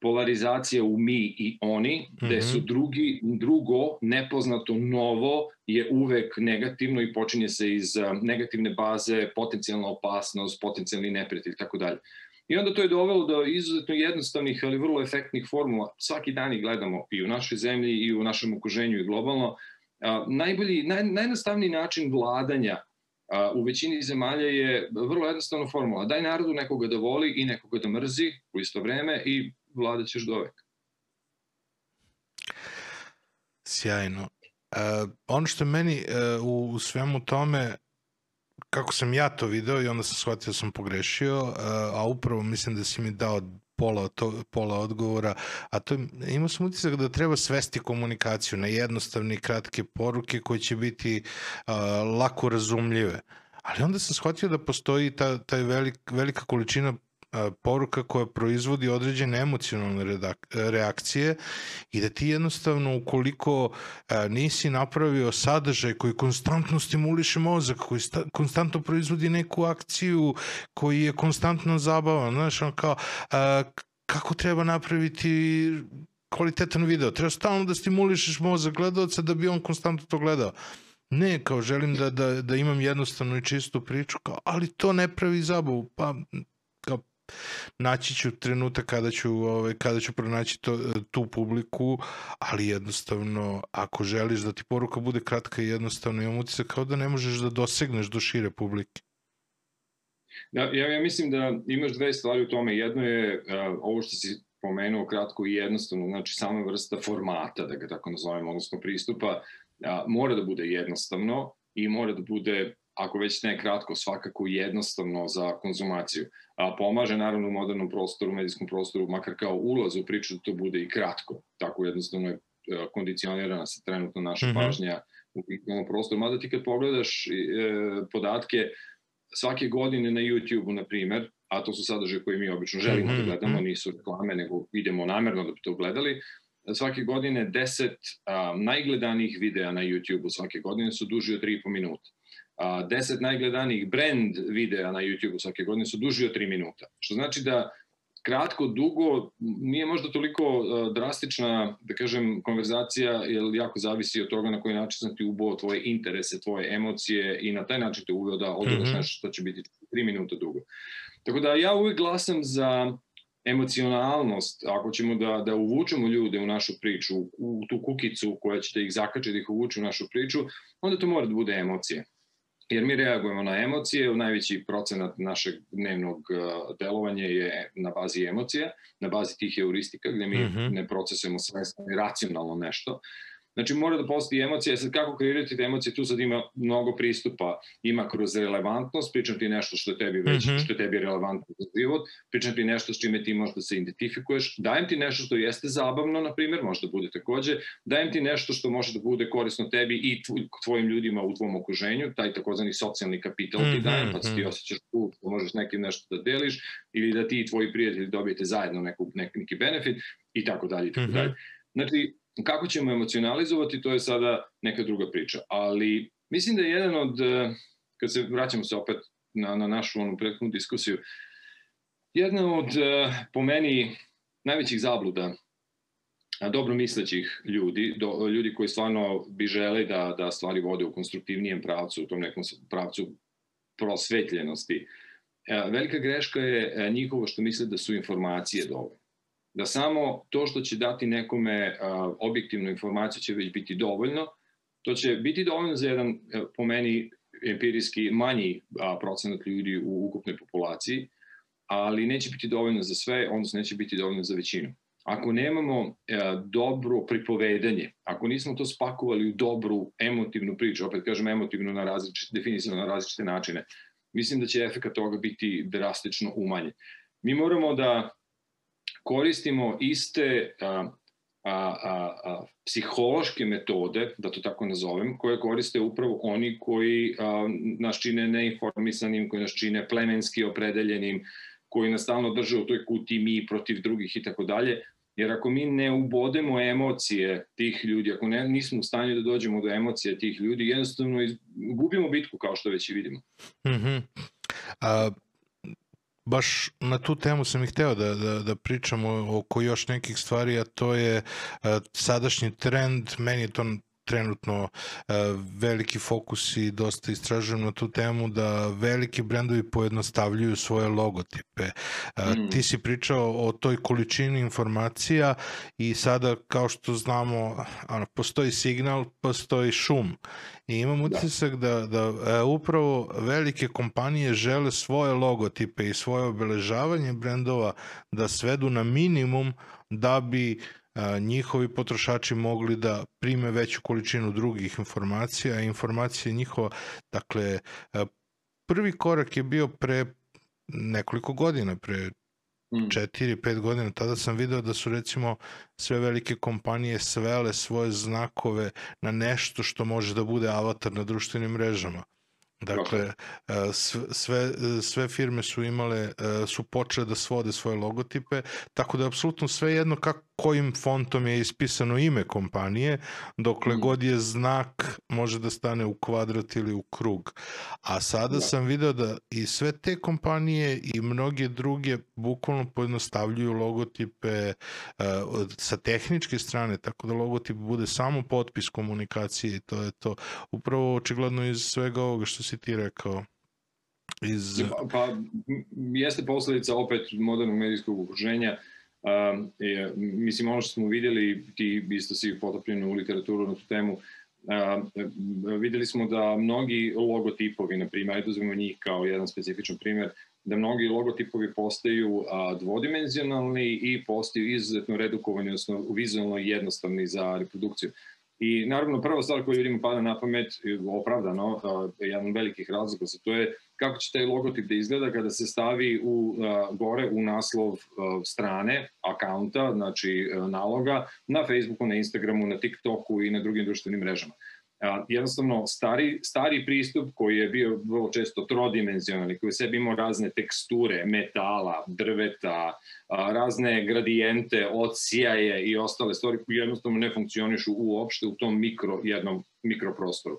polarizacija u mi i oni, gde su mhm. drugi, drugo, nepoznato, novo je uvek negativno i počinje se iz negativne baze, potencijalna opasnost, potencijalni neprijatelj i tako dalje. I onda to je dovelo do izuzetno jednostavnih, ali vrlo efektnih formula. Svaki dan ih gledamo i u našoj zemlji i u našem okuženju i globalno. A, najbolji, naj, najjednostavniji način vladanja a, u većini zemalja je vrlo jednostavna formula. Daj narodu nekoga da voli i nekoga da mrzi u isto vreme i vladat ćeš do veka. Sjajno. Uh, ono što meni uh, u svemu tome kako sam ja to video i onda sam shvatio da sam pogrešio, uh, a upravo mislim da si mi dao pola, to, pola odgovora, a to imao sam utisak da treba svesti komunikaciju na jednostavne i kratke poruke koje će biti uh, lako razumljive. Ali onda sam shvatio da postoji ta, ta velik, velika količina poruka koja proizvodi određene emocionalne reakcije i da ti jednostavno ukoliko nisi napravio sadržaj koji konstantno stimuliše mozak, koji konstantno proizvodi neku akciju, koji je konstantno zabavan, znaš, on kao kako treba napraviti kvalitetan video. Treba stalno da stimulišeš mozak gledalca da bi on konstantno to gledao. Ne, kao želim da, da, da imam jednostavnu i čistu priču, kao, ali to ne pravi zabavu. Pa, naći ću trenutak kada ću, ovaj, kada ću pronaći to, tu publiku, ali jednostavno, ako želiš da ti poruka bude kratka i jednostavno, imam utisak kao da ne možeš da dosegneš do šire publike. Da, ja, ja mislim da imaš dve stvari u tome. Jedno je uh, ovo što si pomenuo kratko i jednostavno, znači sama vrsta formata, da ga tako nazovemo, odnosno pristupa, uh, mora da bude jednostavno i mora da bude ako već ne kratko, svakako jednostavno za konzumaciju. A, pomaže naravno u modernom prostoru, medijskom prostoru, makar kao ulaz u priču da to bude i kratko. Tako jednostavno je e, kondicionirana se trenutno naša mm -hmm. pažnja u ovom prostoru. Mada ti kad pogledaš e, podatke, svake godine na YouTube-u, na primer, a to su sadržaje koje mi obično želimo mm -hmm. da mhm, gledamo, mhm. nisu reklame, nego idemo namerno da bi to gledali, svake godine 10 a, najgledanijih videa na YouTube-u svake godine su duži od 3,5 minuta a, 10 najgledanijih brand videa na YouTube-u svake godine su duži od 3 minuta. Što znači da kratko, dugo, nije možda toliko uh, drastična, da kažem, konverzacija, jer jako zavisi od toga na koji način sam ti ubao tvoje interese, tvoje emocije i na taj način te uveo da odgledaš mm -hmm. nešto što će biti 3 minuta dugo. Tako da ja uvek glasam za emocionalnost, ako ćemo da, da uvučemo ljude u našu priču, u tu kukicu koja će da ih zakače da ih uvuče u našu priču, onda to mora da bude emocije jer mi reagujemo na emocije, najveći procenat našeg dnevnog uh, delovanja je na bazi emocija, na bazi tih heuristika gde mi mm -hmm. ne procesujemo svesno i racionalno nešto, Znači mora da postoji emocija, sad kako kreirati te emocije, tu sad ima mnogo pristupa, ima kroz relevantnost, pričam ti nešto što je tebi već, mm -hmm. što je tebi relevantno za život, pričam ti nešto s čime ti možeš da se identifikuješ, dajem ti nešto što jeste zabavno, na primjer, može da bude takođe, dajem ti nešto što može da bude korisno tebi i tvojim ljudima u tvom okruženju, taj takozvani socijalni kapital ti mhm, dajem, pa se ti mhm. osjećaš tu, da možeš nekim nešto da deliš, ili da ti i tvoji prijatelji dobijete zajedno neku, neki benefit, i tako dalje, i tako mhm. dalje. Znači, Kako ćemo emocionalizovati, to je sada neka druga priča. Ali mislim da je jedan od, eh, kad se vraćamo se opet na, na našu onu prethodnu diskusiju, jedna od, eh, po meni, najvećih zabluda dobro mislećih ljudi, do, ljudi koji stvarno bi žele da, da stvari vode u konstruktivnijem pravcu, u tom nekom pravcu prosvetljenosti. Eh, velika greška je njihovo što misle da su informacije dovoljne da samo to što će dati nekome objektivnu informaciju će već biti dovoljno, to će biti dovoljno za jedan, e, po meni, empirijski manji procenat ljudi u ukupnoj populaciji, ali neće biti dovoljno za sve, odnosno neće biti dovoljno za većinu. Ako nemamo e, dobro pripovedanje, ako nismo to spakovali u dobru emotivnu priču, opet kažem emotivno na različite, definisano na različite načine, mislim da će efekt toga biti drastično umanjen. Mi moramo da koristimo iste a, a, a, a, psihološke metode, da to tako nazovem, koje koriste upravo oni koji a, nas čine neinformisanim, koji nas čine plemenski opredeljenim, koji nas stalno drže u toj kuti mi protiv drugih i tako dalje, jer ako mi ne ubodemo emocije tih ljudi, ako ne, nismo u stanju da dođemo do emocija tih ljudi, jednostavno iz, gubimo bitku kao što već i vidimo. Mm -hmm. A, baš na tu temu sam i hteo da, da, da pričamo oko još nekih stvari, a to je uh, sadašnji trend, meni je to trenutno uh, veliki fokus i dosta istražujem na tu temu da veliki brendovi pojednostavljuju svoje logotipe. Uh, mm. Ti si pričao o toj količini informacija i sada kao što znamo ano, postoji signal, postoji šum I imam da. utisak da, da e, upravo velike kompanije žele svoje logotipe i svoje obeležavanje brendova da svedu na minimum da bi e, njihovi potrošači mogli da prime veću količinu drugih informacija, a informacije njihova, dakle, prvi korak je bio pre nekoliko godina, pre 4-5 mm. godina, tada sam video da su recimo sve velike kompanije svele svoje znakove na nešto što može da bude avatar na društvenim mrežama. Dakle, sve, sve firme su imale, su počele da svode svoje logotipe, tako da je apsolutno sve jedno kako, kojim fontom je ispisano ime kompanije, dokle Mm. god je znak može da stane u kvadrat ili u krug. A sada Da. sam video da i sve te kompanije i mnoge druge bukvalno pojednostavljuju logotipe uh, sa tehničke strane, tako da logotip bude samo potpis komunikacije i to je to. Upravo očigledno iz svega ovoga što si ti rekao. Iz... Pa, pa jeste posledica opet modernog medijskog okruženja. Um, je, mislim, ono što smo videli, ti isto si potopljen u literaturu na tu temu, um, videli smo da mnogi logotipovi, na primjer, ajde uzmemo njih kao jedan specifičan primjer, da mnogi logotipovi postaju dvodimenzionalni i postaju izuzetno redukovani, odnosno vizualno jednostavni za reprodukciju. I naravno prva stvar koju ljudima pada na pamet, opravdano, a, jedan velikih razloga za to je kako će taj logotip da izgleda kada se stavi u, gore u naslov strane, akaunta, znači naloga, na Facebooku, na Instagramu, na TikToku i na drugim društvenim mrežama. Jednostavno, stari, stari pristup koji je bio vrlo često trodimenzionalni, koji u sebi imao razne teksture, metala, drveta, razne gradijente, odsjaje i ostale stvari koje jednostavno ne funkcionišu uopšte u tom mikro, jednom mikroprostoru.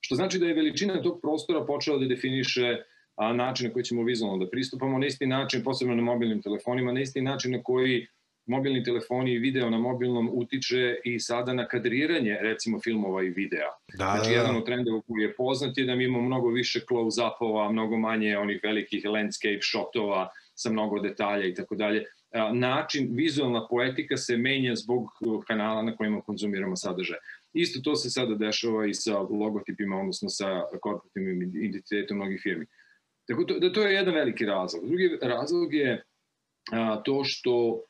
Što znači da je veličina tog prostora počela da definiše a, način na koji ćemo vizualno da pristupamo, na isti način, posebno na mobilnim telefonima, na isti način na koji mobilni telefoni i video na mobilnom utiče i sada na kadriranje recimo filmova i videa. Da, Znači, da, jedan da. od trendova koji je poznat je da mi imamo mnogo više close-upova, mnogo manje onih velikih landscape shotova sa mnogo detalja i tako dalje. Način, vizualna poetika se menja zbog uh, kanala na kojima konzumiramo sadržaj. Isto to se sada dešava i sa logotipima, odnosno sa korporativnim identitetom mnogih firmi. Tako da to je jedan veliki razlog. Drugi razlog je a, to što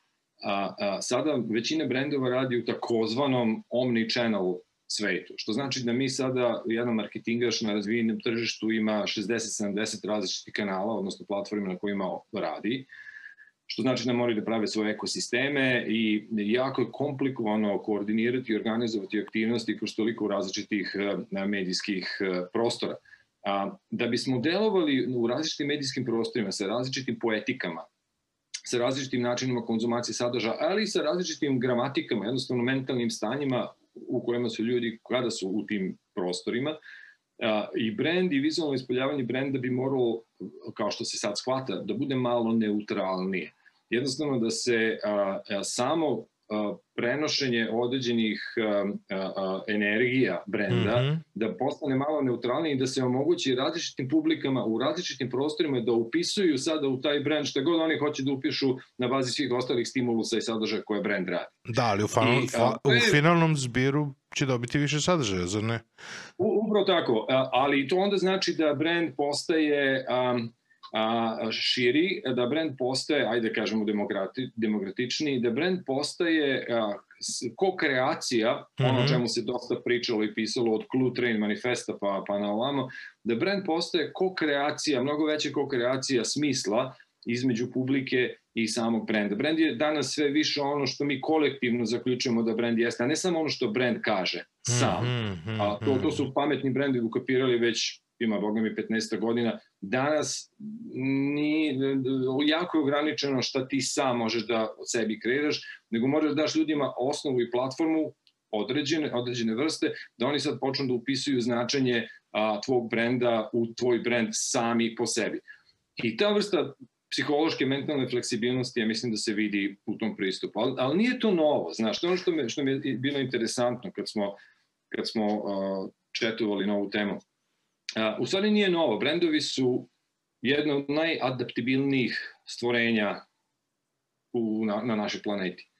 a, a, sada većina brendova radi u takozvanom omni-channel svetu, što znači da mi sada, jedan marketingaš na razvijenom tržištu ima 60-70 različitih kanala, odnosno platforma na kojima radi, što znači da moraju da prave svoje ekosisteme i jako je komplikovano koordinirati i organizovati aktivnosti kroz toliko različitih eh, medijskih eh, prostora. Da bismo delovali u različitim medijskim prostorima sa različitim poetikama, sa različitim načinima konzumacije sadržaja, ali i sa različitim gramatikama, jednostavno mentalnim stanjima u kojima su ljudi kada su u tim prostorima. A, I brend i vizualno ispoljavanje brenda bi moralo, kao što se sad shvata, da bude malo neutralnije. Jednostavno da se a, a, samo a, prenošenje određenih a, a, energija brenda mm -hmm. da postane malo neutralniji i da se omogući različitim publikama u različitim prostorima da upisuju sada u taj brend šta god oni hoće da upišu na bazi svih ostalih stimulusa i sadržaja koje brend radi. Da, ali u, fanal, I, a, u je- finalnom zbiru će dobiti više sadržaja, zar ne? U- Upravo tako, a, ali to onda znači da brand postaje um, a, širi, da brand postaje, ajde da kažemo demokrati, demokratičniji, da brand postaje a, s- ko-kreacija, ono Mhm. čemu se dosta pričalo i pisalo od Clue Train manifesta pa, pa na ovamo, da brand postaje ko-kreacija, mnogo veća ko-kreacija smisla između publike i samog brenda. Brand je danas sve više ono što mi kolektivno zaključujemo da brand jeste, a ne samo ono što brand kaže sam. Mhm, A to, to mhm. su pametni brendovi ukapirali već ima, boga mi, 15 godina. Danas ni, jako je ograničeno šta ti sam možeš da od sebi kreiraš, nego možeš da daš ljudima osnovu i platformu određene, određene vrste, da oni sad počnu da upisuju značenje a, tvog brenda u tvoj brend sami po sebi. I ta vrsta psihološke mentalne fleksibilnosti, ja mislim da se vidi u tom pristupu. Ali, ali nije to novo, znaš, to ono što, me, što mi je bilo interesantno kad smo, kad smo uh, četovali na ovu temu. Uh, u stvari nije novo, brendovi su jedno od najadaptibilnijih stvorenja u, na, na našoj planeti.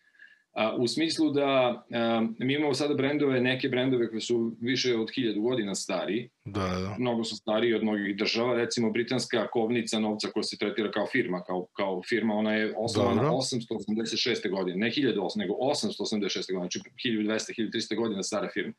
A, u smislu da a, mi imamo sada brendove, neke brendove koje su više od hiljadu godina stari, Da, da. mnogo su stariji od mnogih država, recimo britanska kovnica novca koja se tretira kao firma, kao, kao firma, ona je osnovana Dobro. 886. godine, ne 1800, nego 886. godine, znači 1200, 1300 godina stara firma.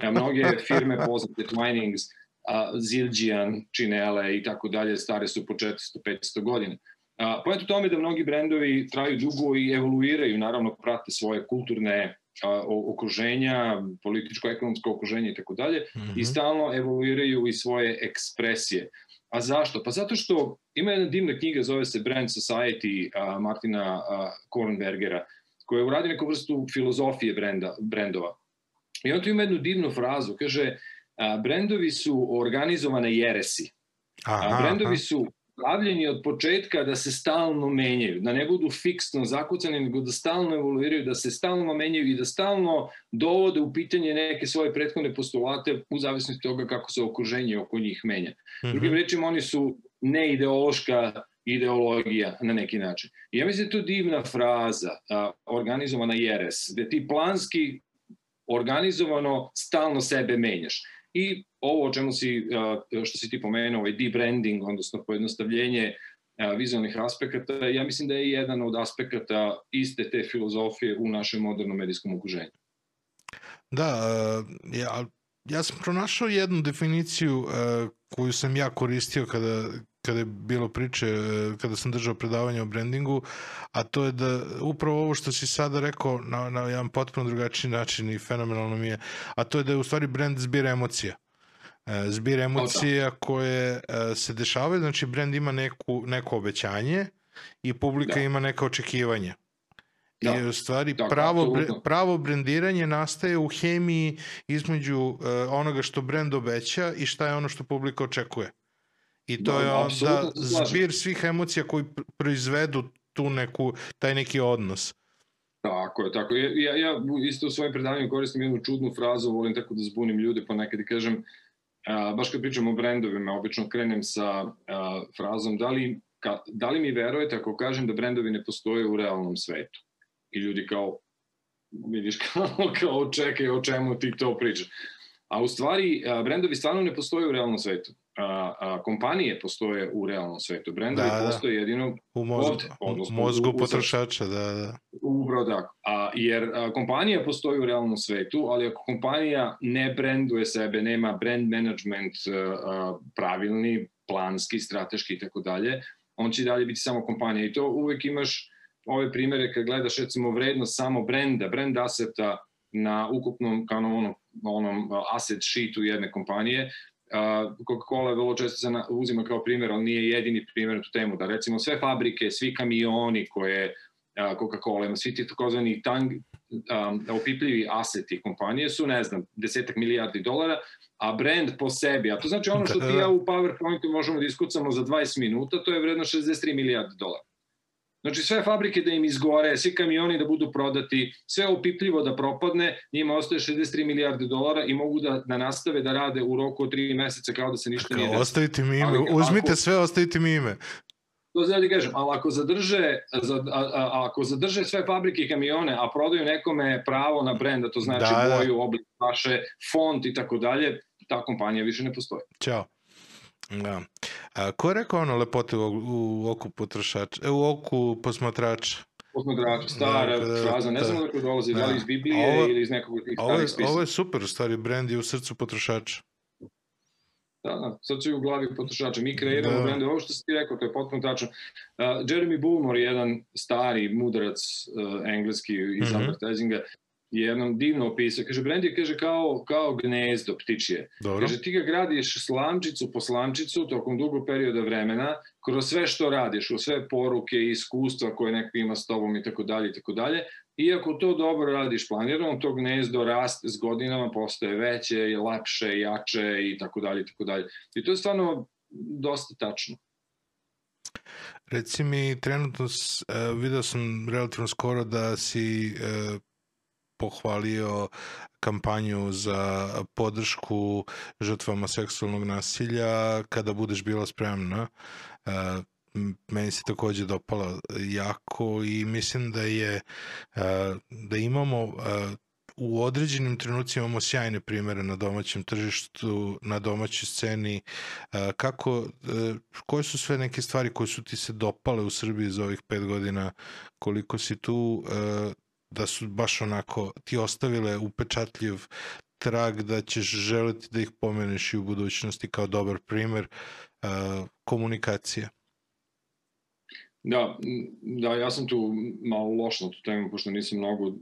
A mnoge firme poznate, Twinings, a, Zildjian, Činele i tako dalje, stare su po 400-500 godina. A, Pojet u tome da mnogi brendovi traju dugo i evoluiraju, naravno prate svoje kulturne a, okruženja, političko-ekonomsko okruženje i tako dalje, Mhm. i stalno evoluiraju i svoje ekspresije. A zašto? Pa zato što ima jedna divna knjiga, zove se Brand Society a, Martina a, Kornbergera, koja uradi neku vrstu filozofije brenda, brendova. I on tu ima jednu divnu frazu, kaže, brendovi su organizovane jeresi. Aha, brendovi aha. su pravljeni od početka da se stalno menjaju, da ne budu fiksno zakucani, nego da stalno evoluiraju, da se stalno menjaju i da stalno dovode u pitanje neke svoje prethodne postulate u zavisnosti toga kako se okruženje oko njih menja. Mhm. Drugim rečima, oni su neideološka ideologija na neki način. I ja mislim da je to divna fraza, a, organizovana jeres, gde ti planski organizovano stalno sebe menjaš. I ovo o čemu si, što si ti pomenuo, ovaj debranding, odnosno pojednostavljenje vizualnih aspekata, ja mislim da je jedan od aspekata iste te filozofije u našem modernom medijskom okruženju. Da, ja, ja sam pronašao jednu definiciju koju sam ja koristio kada, kada je bilo priče, uh, kada sam držao predavanje o brandingu, a to je da upravo ovo što si sada rekao na, na jedan potpuno drugačiji način i fenomenalno mi je, a to je da je u stvari brand zbira emocija. E, zbir emocija koje e, se dešavaju, znači brand ima neku, neko obećanje i publika Da. ima neka očekivanja. Da. I u stvari Da, pravo, bre, apsolutno. pravo brendiranje nastaje u hemiji između uh, onoga što brend obeća i šta je ono što publika očekuje. I to Da, je onda zbir svih emocija koji pr- proizvedu tu neku, taj neki odnos. Tako je, tako je. Ja, ja isto u svojim predavanjima koristim jednu čudnu frazu, volim tako da zbunim ljude ponekad i kažem, a, baš kad pričam o brendovima, obično krenem sa a, frazom da li, ka, da li mi verujete ako kažem da brendovi ne postoje u realnom svetu? I ljudi kao, vidiš kao, [LAUGHS] kao čekaj o čemu ti to pričaš. A u stvari, a, brendovi stvarno ne postoje u realnom svetu. A, a, kompanije postoje u realnom svetu. Brendovi Da, da. postoje jedino U mozgu, Ovde, odnosno u mozgu u- potrošača, da, da. Upravo tako. A, jer a, kompanija postoji u realnom svetu, ali ako kompanija ne brenduje sebe, nema brand management a, a, pravilni, planski, strateški i tako dalje, on će dalje biti samo kompanija. I to uvek imaš ove primere kad gledaš recimo vrednost samo brenda, brand aseta na ukupnom kao na onom, onom a, asset sheetu jedne kompanije, Coca-Cola vrlo često se uzima kao primjer, ali nije jedini primjer na tu temu, da recimo sve fabrike, svi kamioni koje Coca-Cola ima, svi ti takozvani tang, um, opipljivi aseti kompanije su, ne znam, desetak milijardi dolara, a brand po sebi, a to znači ono što ti da. ja u PowerPointu možemo da iskucamo za 20 minuta, to je vredno 63 milijarde dolara. Znači sve fabrike da im izgore, svi kamioni da budu prodati, sve opipljivo da propadne, njima ostaje 63 milijarde dolara i mogu da, da nastave da rade u roku od 3 meseca kao da se ništa nije desilo. ostavite mi ime, Ali uzmite ako- sve, ostavite mi ime. To znači da kažem, ali ako zadrže, za, a, a, a, ako zadrže sve fabrike i kamione, a prodaju nekome pravo na brend, to znači Da, da. boju, oblik vaše, font i tako dalje, ta kompanija više ne postoji. Ćao. Da. A, ko je rekao ono lepote u, u oku potrošača, e, u oku posmatrača? Posmatrač, stara Da, da, fraza, ne da. znam odakle dolazi, da Da. li iz Biblije ovo- ili iz nekog od tih Ovo starih spisa. ovo je super, u stvari, brand je u srcu potrošača. Da, da, i u glavi potrošača. Mi kreiramo Da. da. brende, ovo što si ti rekao, to je potpuno tačno. Uh, Jeremy Bullmore, jedan stari mudrac uh, engleski iz mm -hmm. advertisinga, jednom divno opisao. Kaže, brend je kaže, kao, kao gnezdo ptičije. Dobro. Kaže, ti ga gradiš slamčicu po slamčicu tokom dugog perioda vremena, kroz sve što radiš, u sve poruke i iskustva koje neko ima s tobom i tako dalje i tako dalje. Iako to dobro radiš planirano, to gnezdo raste s godinama, postaje veće, i lepše, jače i tako dalje i tako dalje. I to je stvarno dosta tačno. Reci mi, trenutno uh, video sam relativno skoro da si uh, pohvalio kampanju za podršku žrtvama seksualnog nasilja kada budeš bila spremna. M- meni se takođe dopala jako i mislim da je uh, da imamo uh, u određenim trenucima imamo sjajne primere na domaćem tržištu, na domaćoj sceni. Kako, koje su sve neke stvari koje su ti se dopale u Srbiji za ovih pet godina? Koliko si tu da su baš onako ti ostavile upečatljiv trag da ćeš želiti da ih pomeneš i u budućnosti kao dobar primer uh, komunikacije. Da, da, ja sam tu malo loš na tu temu, pošto nisam mnogo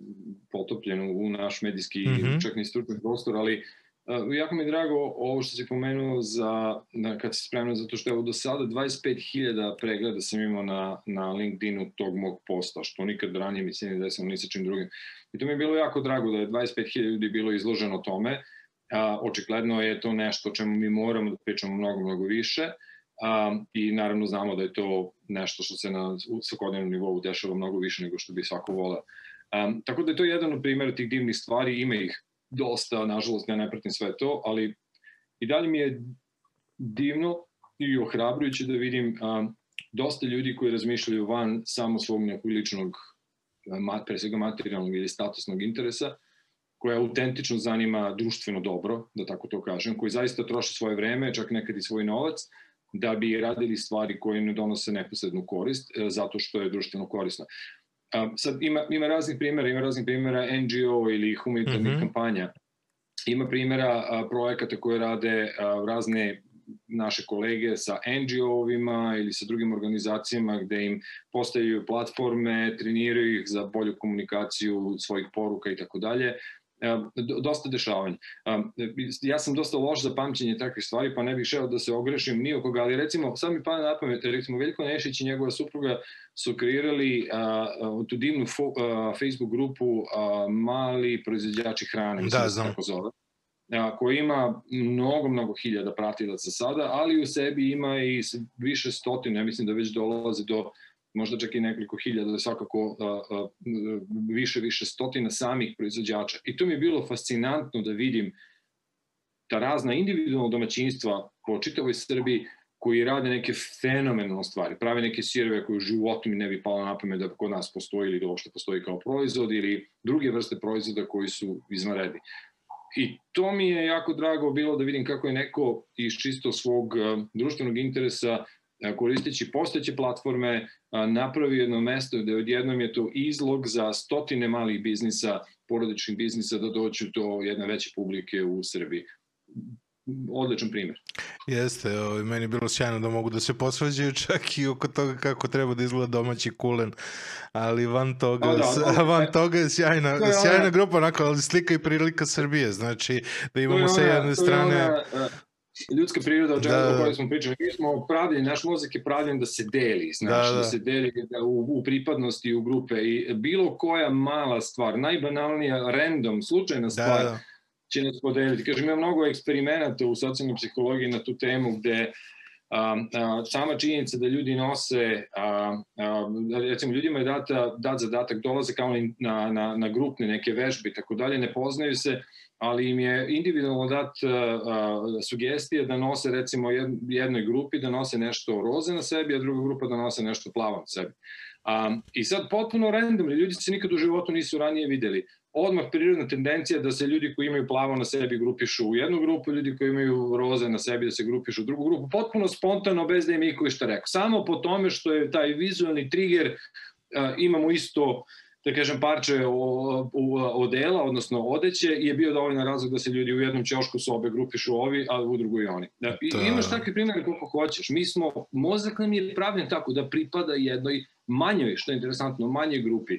potopljen u- naš medijski, mm. -hmm. čak ni stručni prostor, ali Uh, jako mi je drago ovo što si pomenuo za, na, kad si spremno, zato što evo do sada 25.000 pregleda sam imao na, na LinkedInu tog mog posta, što nikad ranije mi se ne desilo ni sa čim drugim. I to mi je bilo jako drago da je 25.000 ljudi bilo izloženo tome. A, očigledno je to nešto o čemu mi moramo da pričamo mnogo, mnogo više. A, I naravno znamo da je to nešto što se na svakodnevnom nivou dešava mnogo više nego što bi svako voleo. Um, tako da je to jedan od primjera tih divnih stvari, ima ih dosta, nažalost ja ne pratim sve to, ali i dalje mi je divno i ohrabrujuće da vidim um, dosta ljudi koji razmišljaju van samo svog nekog ličnog, pre svega materijalnog ili statusnog interesa, koja autentično zanima društveno dobro, da tako to kažem, koji zaista troše svoje vreme, čak nekad i svoj novac, da bi radili stvari koje ne donose neposrednu korist, e, zato što je društveno korisno. A, sad ima, ima raznih primjera, ima raznih primjera NGO ili humanitarnih mm -hmm. kampanja. Ima primjera a, projekata koje rade a, razne naše kolege sa NGO-ovima ili sa drugim organizacijama gde im postavljaju platforme, treniraju ih za bolju komunikaciju svojih poruka i tako dalje dosta dešavanja. Ja sam dosta loš za pamćenje takvih stvari, pa ne bih šeo da se ogrešim ni koga, ali recimo, sad mi pada na pamet, recimo Veljko Nešić i njegova supruga su kreirali tu divnu Facebook grupu Mali proizvođači hrane, mislim da, da se tako zove koji ima mnogo, mnogo hiljada pratilaca sada, ali u sebi ima i više stotine, mislim da već dolaze do možda čak i nekoliko hiljada, svakako a, a, više, više stotina samih proizvođača. I to mi je bilo fascinantno da vidim ta razna individualna domaćinstva po čitavoj Srbiji koji rade neke fenomenalne stvari, prave neke sireve koje u životu mi ne bi palo na pamet da kod nas postoji ili da uopšte postoji kao proizvod ili druge vrste proizvoda koji su izvanredni. I to mi je jako drago bilo da vidim kako je neko iz čisto svog društvenog interesa koristeći postojeće platforme napravi jedno mesto gde odjednom je to izlog za stotine malih biznisa, porodičnih biznisa da dođu do jedne veće publike u Srbiji odličan primjer. Jeste, ovaj, meni je bilo sjajno da mogu da se posvađaju [LAUGHS] čak i oko toga kako treba da izgleda domaći kulen, ali van toga, o, da, da, van toga je sjajna, je sjajna ona, grupa, onako, ali slika i prilika Srbije, znači da imamo sa jedne strane... Ona, ljudska priroda o čemu da, da. smo pričali. Mi smo pravljeni, naš mozak je pravljen da se deli, znači da, da. da se deli da, u, u pripadnosti u grupe i bilo koja mala stvar, najbanalnija, random, slučajna da, stvar, da, da. će nas podeliti. Kažem, ima mnogo eksperimenata u socijalnoj psihologiji na tu temu gde a, a, sama činjenica da ljudi nose, a, a, recimo ljudima je data, dat zadatak, dolaze kao na, na, na grupne neke vežbe i tako dalje, ne poznaju se, ali im je individualno dat uh, sugestije da nose recimo jednoj grupi da nose nešto roze na sebi, a druga grupa da nose nešto plavo na sebi. Um, I sad potpuno random, ljudi se nikad u životu nisu ranije videli. Odmah prirodna tendencija da se ljudi koji imaju plavo na sebi grupišu u jednu grupu, ljudi koji imaju roze na sebi da se grupišu u drugu grupu, potpuno spontano, bez da im iko išta rekao. Samo po tome što je taj vizualni trigger, uh, imamo isto da kažem, parče odela, odnosno odeće, je bio dovoljno razlog da se ljudi u jednom ćošku sobe grupišu ovi, a u drugoj oni. Da, I, da. imaš takve primjere koliko hoćeš. Mi smo, mozak nam je pravljen tako da pripada jednoj manjoj, što je interesantno, manjoj grupi.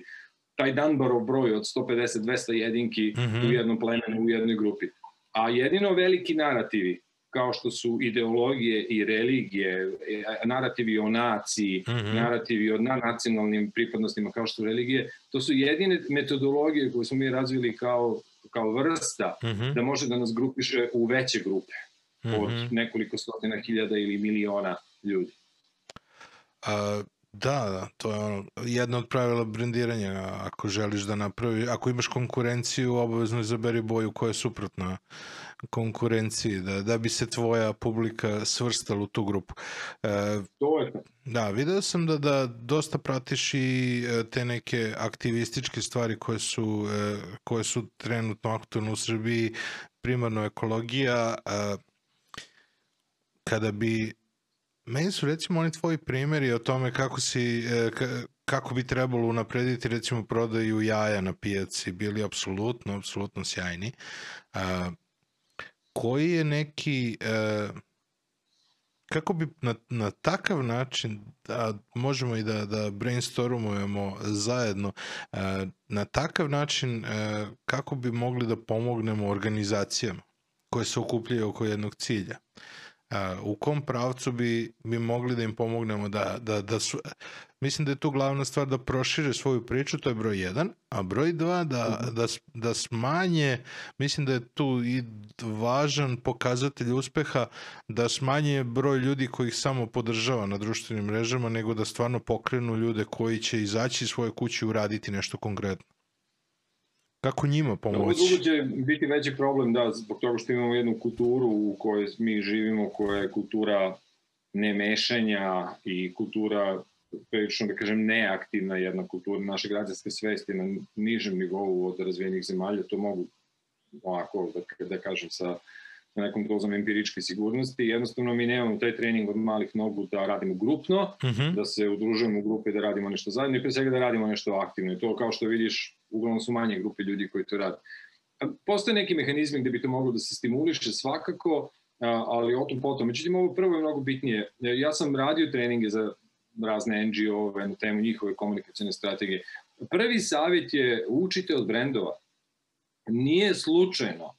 Taj Dunbarov broj od 150-200 jedinki mm -hmm. u jednom plemenu, u jednoj grupi. A jedino veliki narativi kao što su ideologije i religije, e, narativi o naciji, mm -hmm. narativi o nacionalnim pripadnostima kao što su religije, to su jedine metodologije koje smo mi razvili kao, kao vrsta mm -hmm. da može da nas grupiše u veće grupe mm -hmm. od mhm. nekoliko stotina hiljada ili miliona ljudi. A, Da, da, to je ono, jedno od pravila brendiranja, ako želiš da napravi, ako imaš konkurenciju, obavezno izaberi boju koja je suprotna konkurenciji, da, da bi se tvoja publika svrstala u tu grupu. E, to je Da, video sam da, da dosta pratiš i e, te neke aktivističke stvari koje su, e, koje su trenutno aktualne u Srbiji, primarno ekologija, kada bi Meni su recimo oni tvoji primjeri o tome kako si, e, kako bi trebalo unaprediti recimo prodaju jaja na pijaci bili apsolutno, apsolutno sjajni. Koji je neki, e, kako bi na, na takav način, da možemo i da, da brainstormujemo zajedno, a, na takav način kako bi mogli da pomognemo organizacijama koje se okupljaju oko jednog cilja. A, u kom pravcu bi, bi mogli da im pomognemo da, da, da su, mislim da je tu glavna stvar da prošire svoju priču, to je broj jedan, a broj dva da, Mhm. da, da smanje, mislim da je tu i važan pokazatelj uspeha da smanje broj ljudi koji ih samo podržava na društvenim mrežama, nego da stvarno pokrenu ljude koji će izaći iz svoje kuće i uraditi nešto konkretno. Kako njima Ovo pomoći? drugo će biti veći problem, da, zbog toga što imamo jednu kulturu u kojoj mi živimo, koja je kultura nemešanja i kultura prilično, da kažem, neaktivna jedna kultura naše građanske svesti na nižem nivou od razvijenih zemalja, to mogu ovako, da, da kažem, sa sa nekom dozom empiričke sigurnosti. Jednostavno mi nemamo taj trening od malih nogu da radimo grupno, Mhm. da se udružujemo u grupe da radimo nešto zajedno i pre svega da radimo nešto aktivno. I to kao što vidiš, uglavnom su manje grupe ljudi koji to rade. A, Postoje neki mehanizmi gde bi to moglo da se stimuliše svakako, ali o tom potom. Međutim, ovo prvo je mnogo bitnije. Ja sam radio treninge za razne NGO-ove na temu njihove komunikacijne strategije. Prvi savjet je učite od brendova. Nije slučajno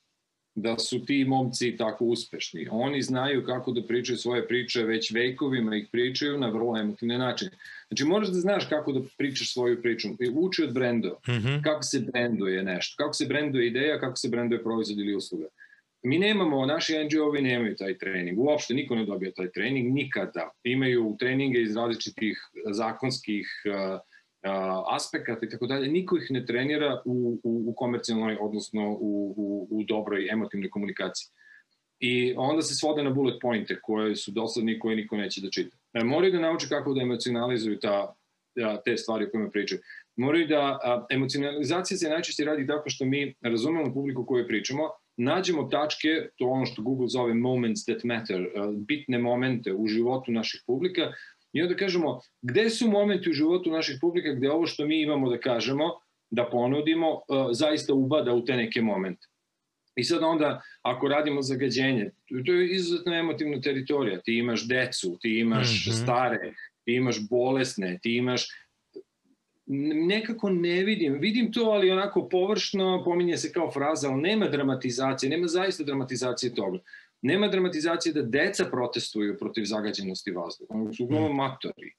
da su ti momci tako uspešni. Oni znaju kako da pričaju svoje priče, već vekovima ih pričaju na vrlo emotivne načine. Znači, moraš da znaš kako da pričaš svoju priču. Uči od brendova. Mhm. Kako se brenduje nešto, kako se brenduje ideja, kako se brenduje proizvod ili usluga. Mi nemamo, naši NGO-vi nemaju taj trening. Uopšte niko ne dobija taj trening, nikada. Imaju treninge iz različitih zakonskih uh, aspekata i tako dalje, niko ih ne trenira u, u, u komercijalnoj, odnosno u, u, u dobroj emotivnoj komunikaciji. I onda se svode na bullet pointe koje su dosadni koje niko neće da čita. E, moraju da nauče kako da emocionalizuju ta, te stvari o kojima pričaju. Moraju da, a, emocionalizacija se najčešće radi tako što mi razumemo publiku koju pričamo, nađemo tačke, to ono što Google zove moments that matter, bitne momente u životu naših publika I onda kažemo, gde su momenti u životu naših publika gde ovo što mi imamo da kažemo, da ponudimo, uh, zaista ubada u te neke momente. I sad onda, ako radimo zagađenje, to je izuzetno emotivna teritorija. Ti imaš decu, ti imaš mm -hmm. stare, ti imaš bolesne, ti imaš nekako ne vidim, vidim to, ali onako površno, pominje se kao fraza, ali nema dramatizacije, nema zaista dramatizacije toga. Nema dramatizacije da deca protestuju protiv zagađenosti vazduha. Oni su uglavnom matori.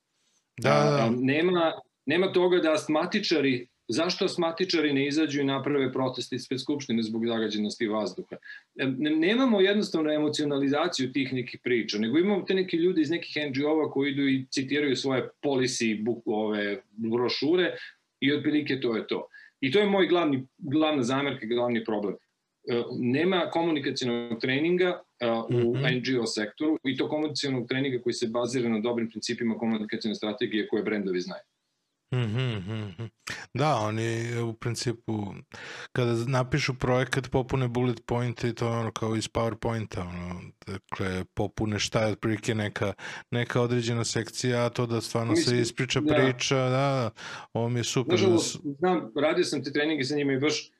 Da, da. Nema, nema toga da astmatičari, zašto astmatičari ne izađu i naprave proteste ispred Skupštine zbog zagađenosti vazduha. Nemamo jednostavno emocionalizaciju tih nekih priča, nego imamo te neke ljude iz nekih NGO-ova koji idu i citiraju svoje policy, book, ove brošure i otprilike to je to. I to je moj glavni, glavna zamerka, glavni problem nema komunikacijnog treninga uh, u mm -hmm. NGO sektoru i to komunikacijnog treninga koji se bazira na dobrim principima komunikacijne strategije koje brendovi znaju. Mm -hmm. Da, oni u principu kada napišu projekat popune bullet pointe i to je ono kao iz PowerPointa ono, dakle popune šta je otprilike neka, neka određena sekcija a to da stvarno Mislim, se ispriča da. priča da, ovo mi je super Nažalost, znam, radio sam te treninge sa njima i baš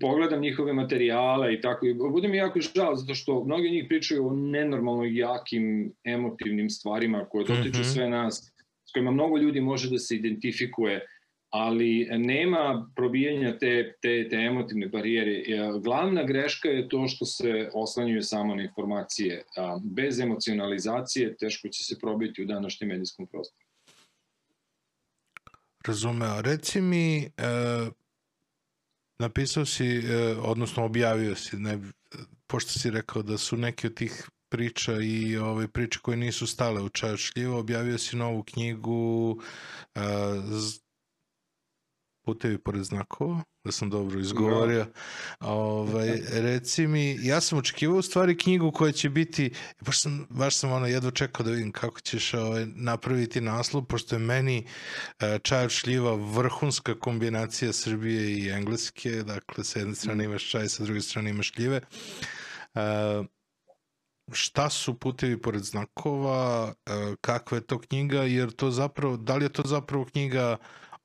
pogledam njihove materijale i tako i bude mi jako žao zato što mnogi od njih pričaju o nenormalno jakim emotivnim stvarima koje dotiču mm -hmm. sve nas s kojima mnogo ljudi može da se identifikuje ali nema probijanja te, te, te emotivne barijere. Glavna greška je to što se oslanjuju samo na informacije. Bez emocionalizacije teško će se probiti u današnjem medijskom prostoru. Razumeo. Reci mi, e, napisao si, e, odnosno objavio si, ne, pošto si rekao da su neke od tih priča i ove priče koje nisu stale u čaju šljivo, objavio si novu knjigu e, Putevi pored znakova, da sam dobro izgovorio. Da. Ovaj, [LAUGHS] reci mi, ja sam očekivao u stvari knjigu koja će biti, baš sam, baš sam ono jedva čekao da vidim kako ćeš ovaj, napraviti naslov, pošto je meni uh, čaj od šljiva vrhunska kombinacija Srbije i Engleske, dakle sa jedne strane imaš čaj, sa druge strane imaš šljive. Uh, šta su putevi pored znakova, kakva je to knjiga, jer to zapravo, da li je to zapravo knjiga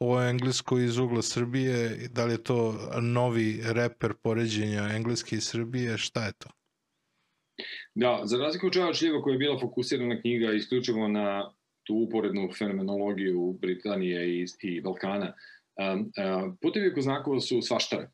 o engleskoj iz ugla Srbije, da li je to novi reper poređenja engleske i Srbije, šta je to? Da, za razliku od Čava šljiva koja je bila fokusirana knjiga isključivo na tu uporednu fenomenologiju Britanije i, i Balkana, um, uh, putevi oko znakova su svaštare.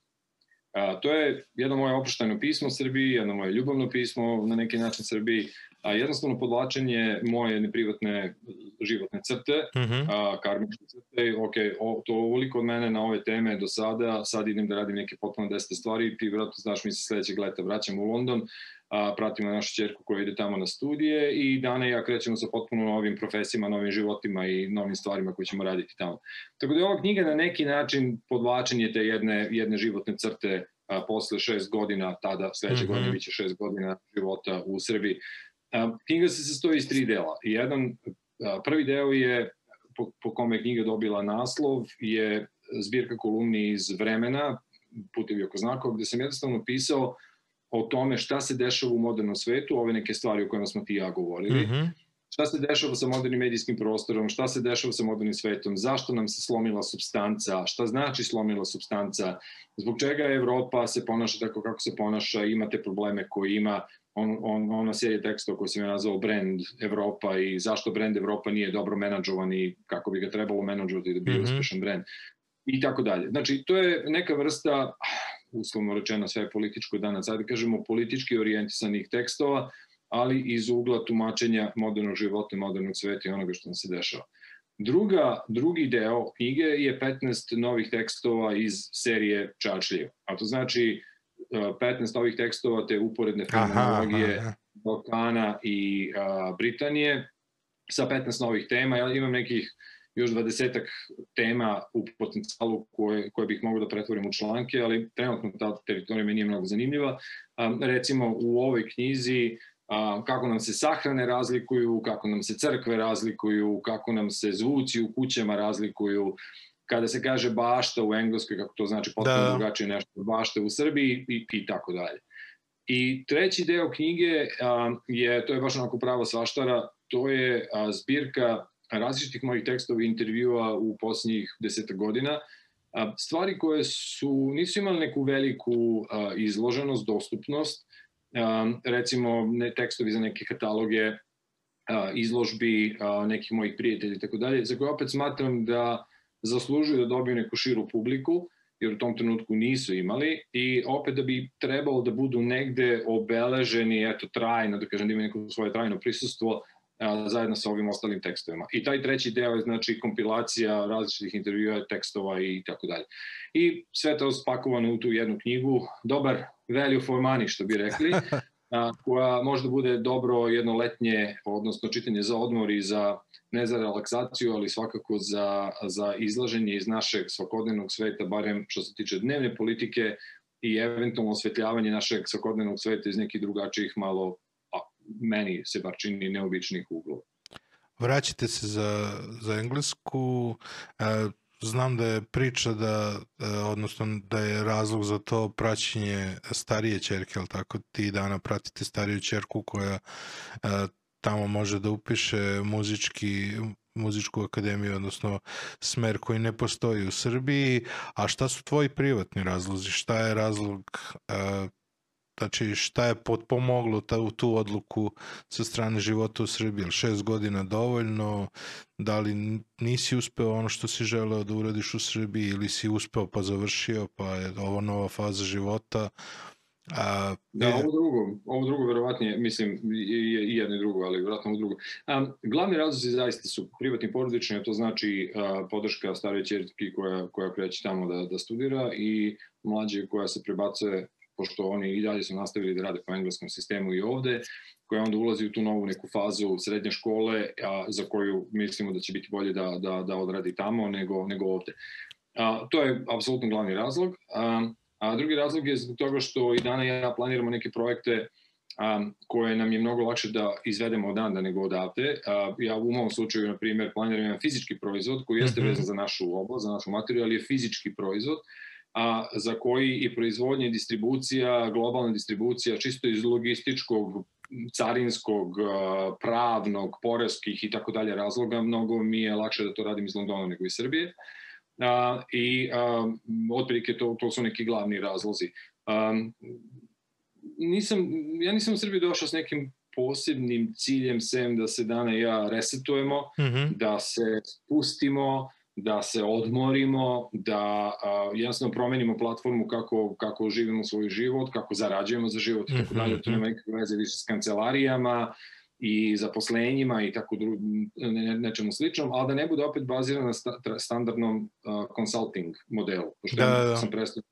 A, to je jedno moje opušteno pismo Srbiji, jedno moje ljubavno pismo na neki način Srbiji, a jednostavno podlačenje moje neprivatne životne crte, Uh -huh. a, karmičke crte, ok, o, to uliko od mene na ove teme do sada, sad idem da radim neke potpuno desete stvari, ti vratno znaš mi se sledećeg leta vraćam u London, a, pratimo našu čerku koja ide tamo na studije i Dana i ja krećemo sa potpuno novim profesijama, novim životima i novim stvarima koje ćemo raditi tamo. Tako da je ova knjiga na neki način podvlačenje te jedne, jedne životne crte a, posle šest godina, tada sledeće mm -hmm. godine biće šest godina života u Srbiji. Knjiga se sastoji iz tri dela. Jedan, prvi deo je po, po kome je knjiga dobila naslov je zbirka kolumni iz vremena, putevi oko znakova, gde sam jednostavno pisao o tome šta se dešava u modernom svetu, ove neke stvari o kojima smo ti ja govorili, mm -hmm. šta se dešava sa modernim medijskim prostorom, šta se dešava sa modernim svetom, zašto nam se slomila substanca, šta znači slomila substanca, zbog čega Evropa se ponaša tako kako se ponaša, imate probleme koje ima, on, on, ona serija tekstova koju sam ja nazvao brand Evropa i zašto brand Evropa nije dobro menadžovan i kako bi ga trebalo menadžovati da bi mm -hmm. uspešan brand i tako dalje. Znači, to je neka vrsta uslovno rečeno sve je političko danas, ajde kažemo politički orijentisanih tekstova, ali iz ugla tumačenja modernog života, modernog sveta i onoga što nam se dešava. Druga, drugi deo knjige je 15 novih tekstova iz serije Čačlije. A to znači 15 ovih tekstova te uporedne fenomenologije Balkana i a, Britanije sa 15 novih tema. Ja imam nekih još dvadesetak tema u potencijalu koje, koje bih mogao da pretvorim u članke, ali trenutno ta teritorija mi nije mnogo zanimljiva. Um, recimo u ovoj knjizi um, kako nam se sahrane razlikuju, kako nam se crkve razlikuju, kako nam se zvuci u kućama razlikuju, kada se kaže bašta u engleskoj, kako to znači potpuno da. drugačije nešto od bašte u Srbiji i, i tako dalje. I treći deo knjige um, je, to je baš onako pravo svaštara, to je a, zbirka različitih mojih tekstova i intervjua u posljednjih deseta godina, stvari koje su, nisu imali neku veliku izloženost, dostupnost, recimo ne, tekstovi za neke kataloge, izložbi nekih mojih prijatelja i tako dalje, za koje opet smatram da zaslužuju da dobiju neku širu publiku, jer u tom trenutku nisu imali i opet da bi trebalo da budu negde obeleženi, eto, trajno, da kažem da ima neko svoje trajno prisustvo, a, zajedno sa ovim ostalim tekstovima. I taj treći deo je znači kompilacija različitih intervjua, tekstova i tako dalje. I sve to spakovano u tu jednu knjigu, dobar value for money, što bi rekli, [LAUGHS] a, koja možda bude dobro jednoletnje, odnosno čitanje za odmor i za ne za relaksaciju, ali svakako za, za izlaženje iz našeg svakodnevnog sveta, barem što se tiče dnevne politike i eventualno osvetljavanje našeg svakodnevnog sveta iz nekih drugačijih malo meni se bar čini neobičnih uglova. Vraćate se za, za englesku, e, znam da je priča da, e, odnosno da je razlog za to praćenje starije čerke, ali tako ti dana pratite stariju čerku koja e, tamo može da upiše muzički muzičku akademiju, odnosno smer koji ne postoji u Srbiji, a šta su tvoji privatni razlozi? Šta je razlog Znači, šta je potpomoglo ta, u tu odluku sa strane života u Srbiji? Ili šest godina dovoljno? Da li nisi uspeo ono što si želeo da uradiš u Srbiji ili si uspeo pa završio, pa je ovo nova faza života? A, da, ovo drugo, ovo drugo verovatnije, mislim, i, jedno i drugo, ali verovatno ovo drugo. A, glavni razlozi zaista su privatni porodični, a to znači a, podrška stare čertki koja, koja kreće tamo da, da studira i mlađe koja se prebacuje pošto oni i dalje su nastavili da rade po engleskom sistemu i ovde, koja onda ulazi u tu novu neku fazu srednje škole, a, za koju mislimo da će biti bolje da, da, da odradi tamo nego, nego ovde. A, to je apsolutno glavni razlog. A, a drugi razlog je zbog toga što i dana ja planiramo neke projekte a, koje nam je mnogo lakše da izvedemo odanda nego odavde. A, ja u mom slučaju, na primjer, planiram jedan fizički proizvod koji jeste mhm. vezan za našu oblast, za našu materiju, ali je fizički proizvod a za koji i proizvodnja i distribucija, globalna distribucija, čisto iz logističkog, carinskog, pravnog, poreskih i tako dalje razloga, mnogo mi je lakše da to radim iz Londona nego iz Srbije. A, I a, otprilike to, to su neki glavni razlozi. A, nisam, ja nisam u Srbiji došao s nekim posebnim ciljem sem da se dana ja resetujemo, mm -hmm. da se spustimo, da se odmorimo, da a, jednostavno promenimo platformu kako, kako živimo svoj život, kako zarađujemo za život i tako Mhm, dalje. To nema nikakve veze više s kancelarijama i zaposlenjima i tako dru, ne, ne, nečemu sličnom, ali da ne bude opet bazirana na sta, tra- standardnom uh, consulting modelu. Pošto Da, da, da. sam prestao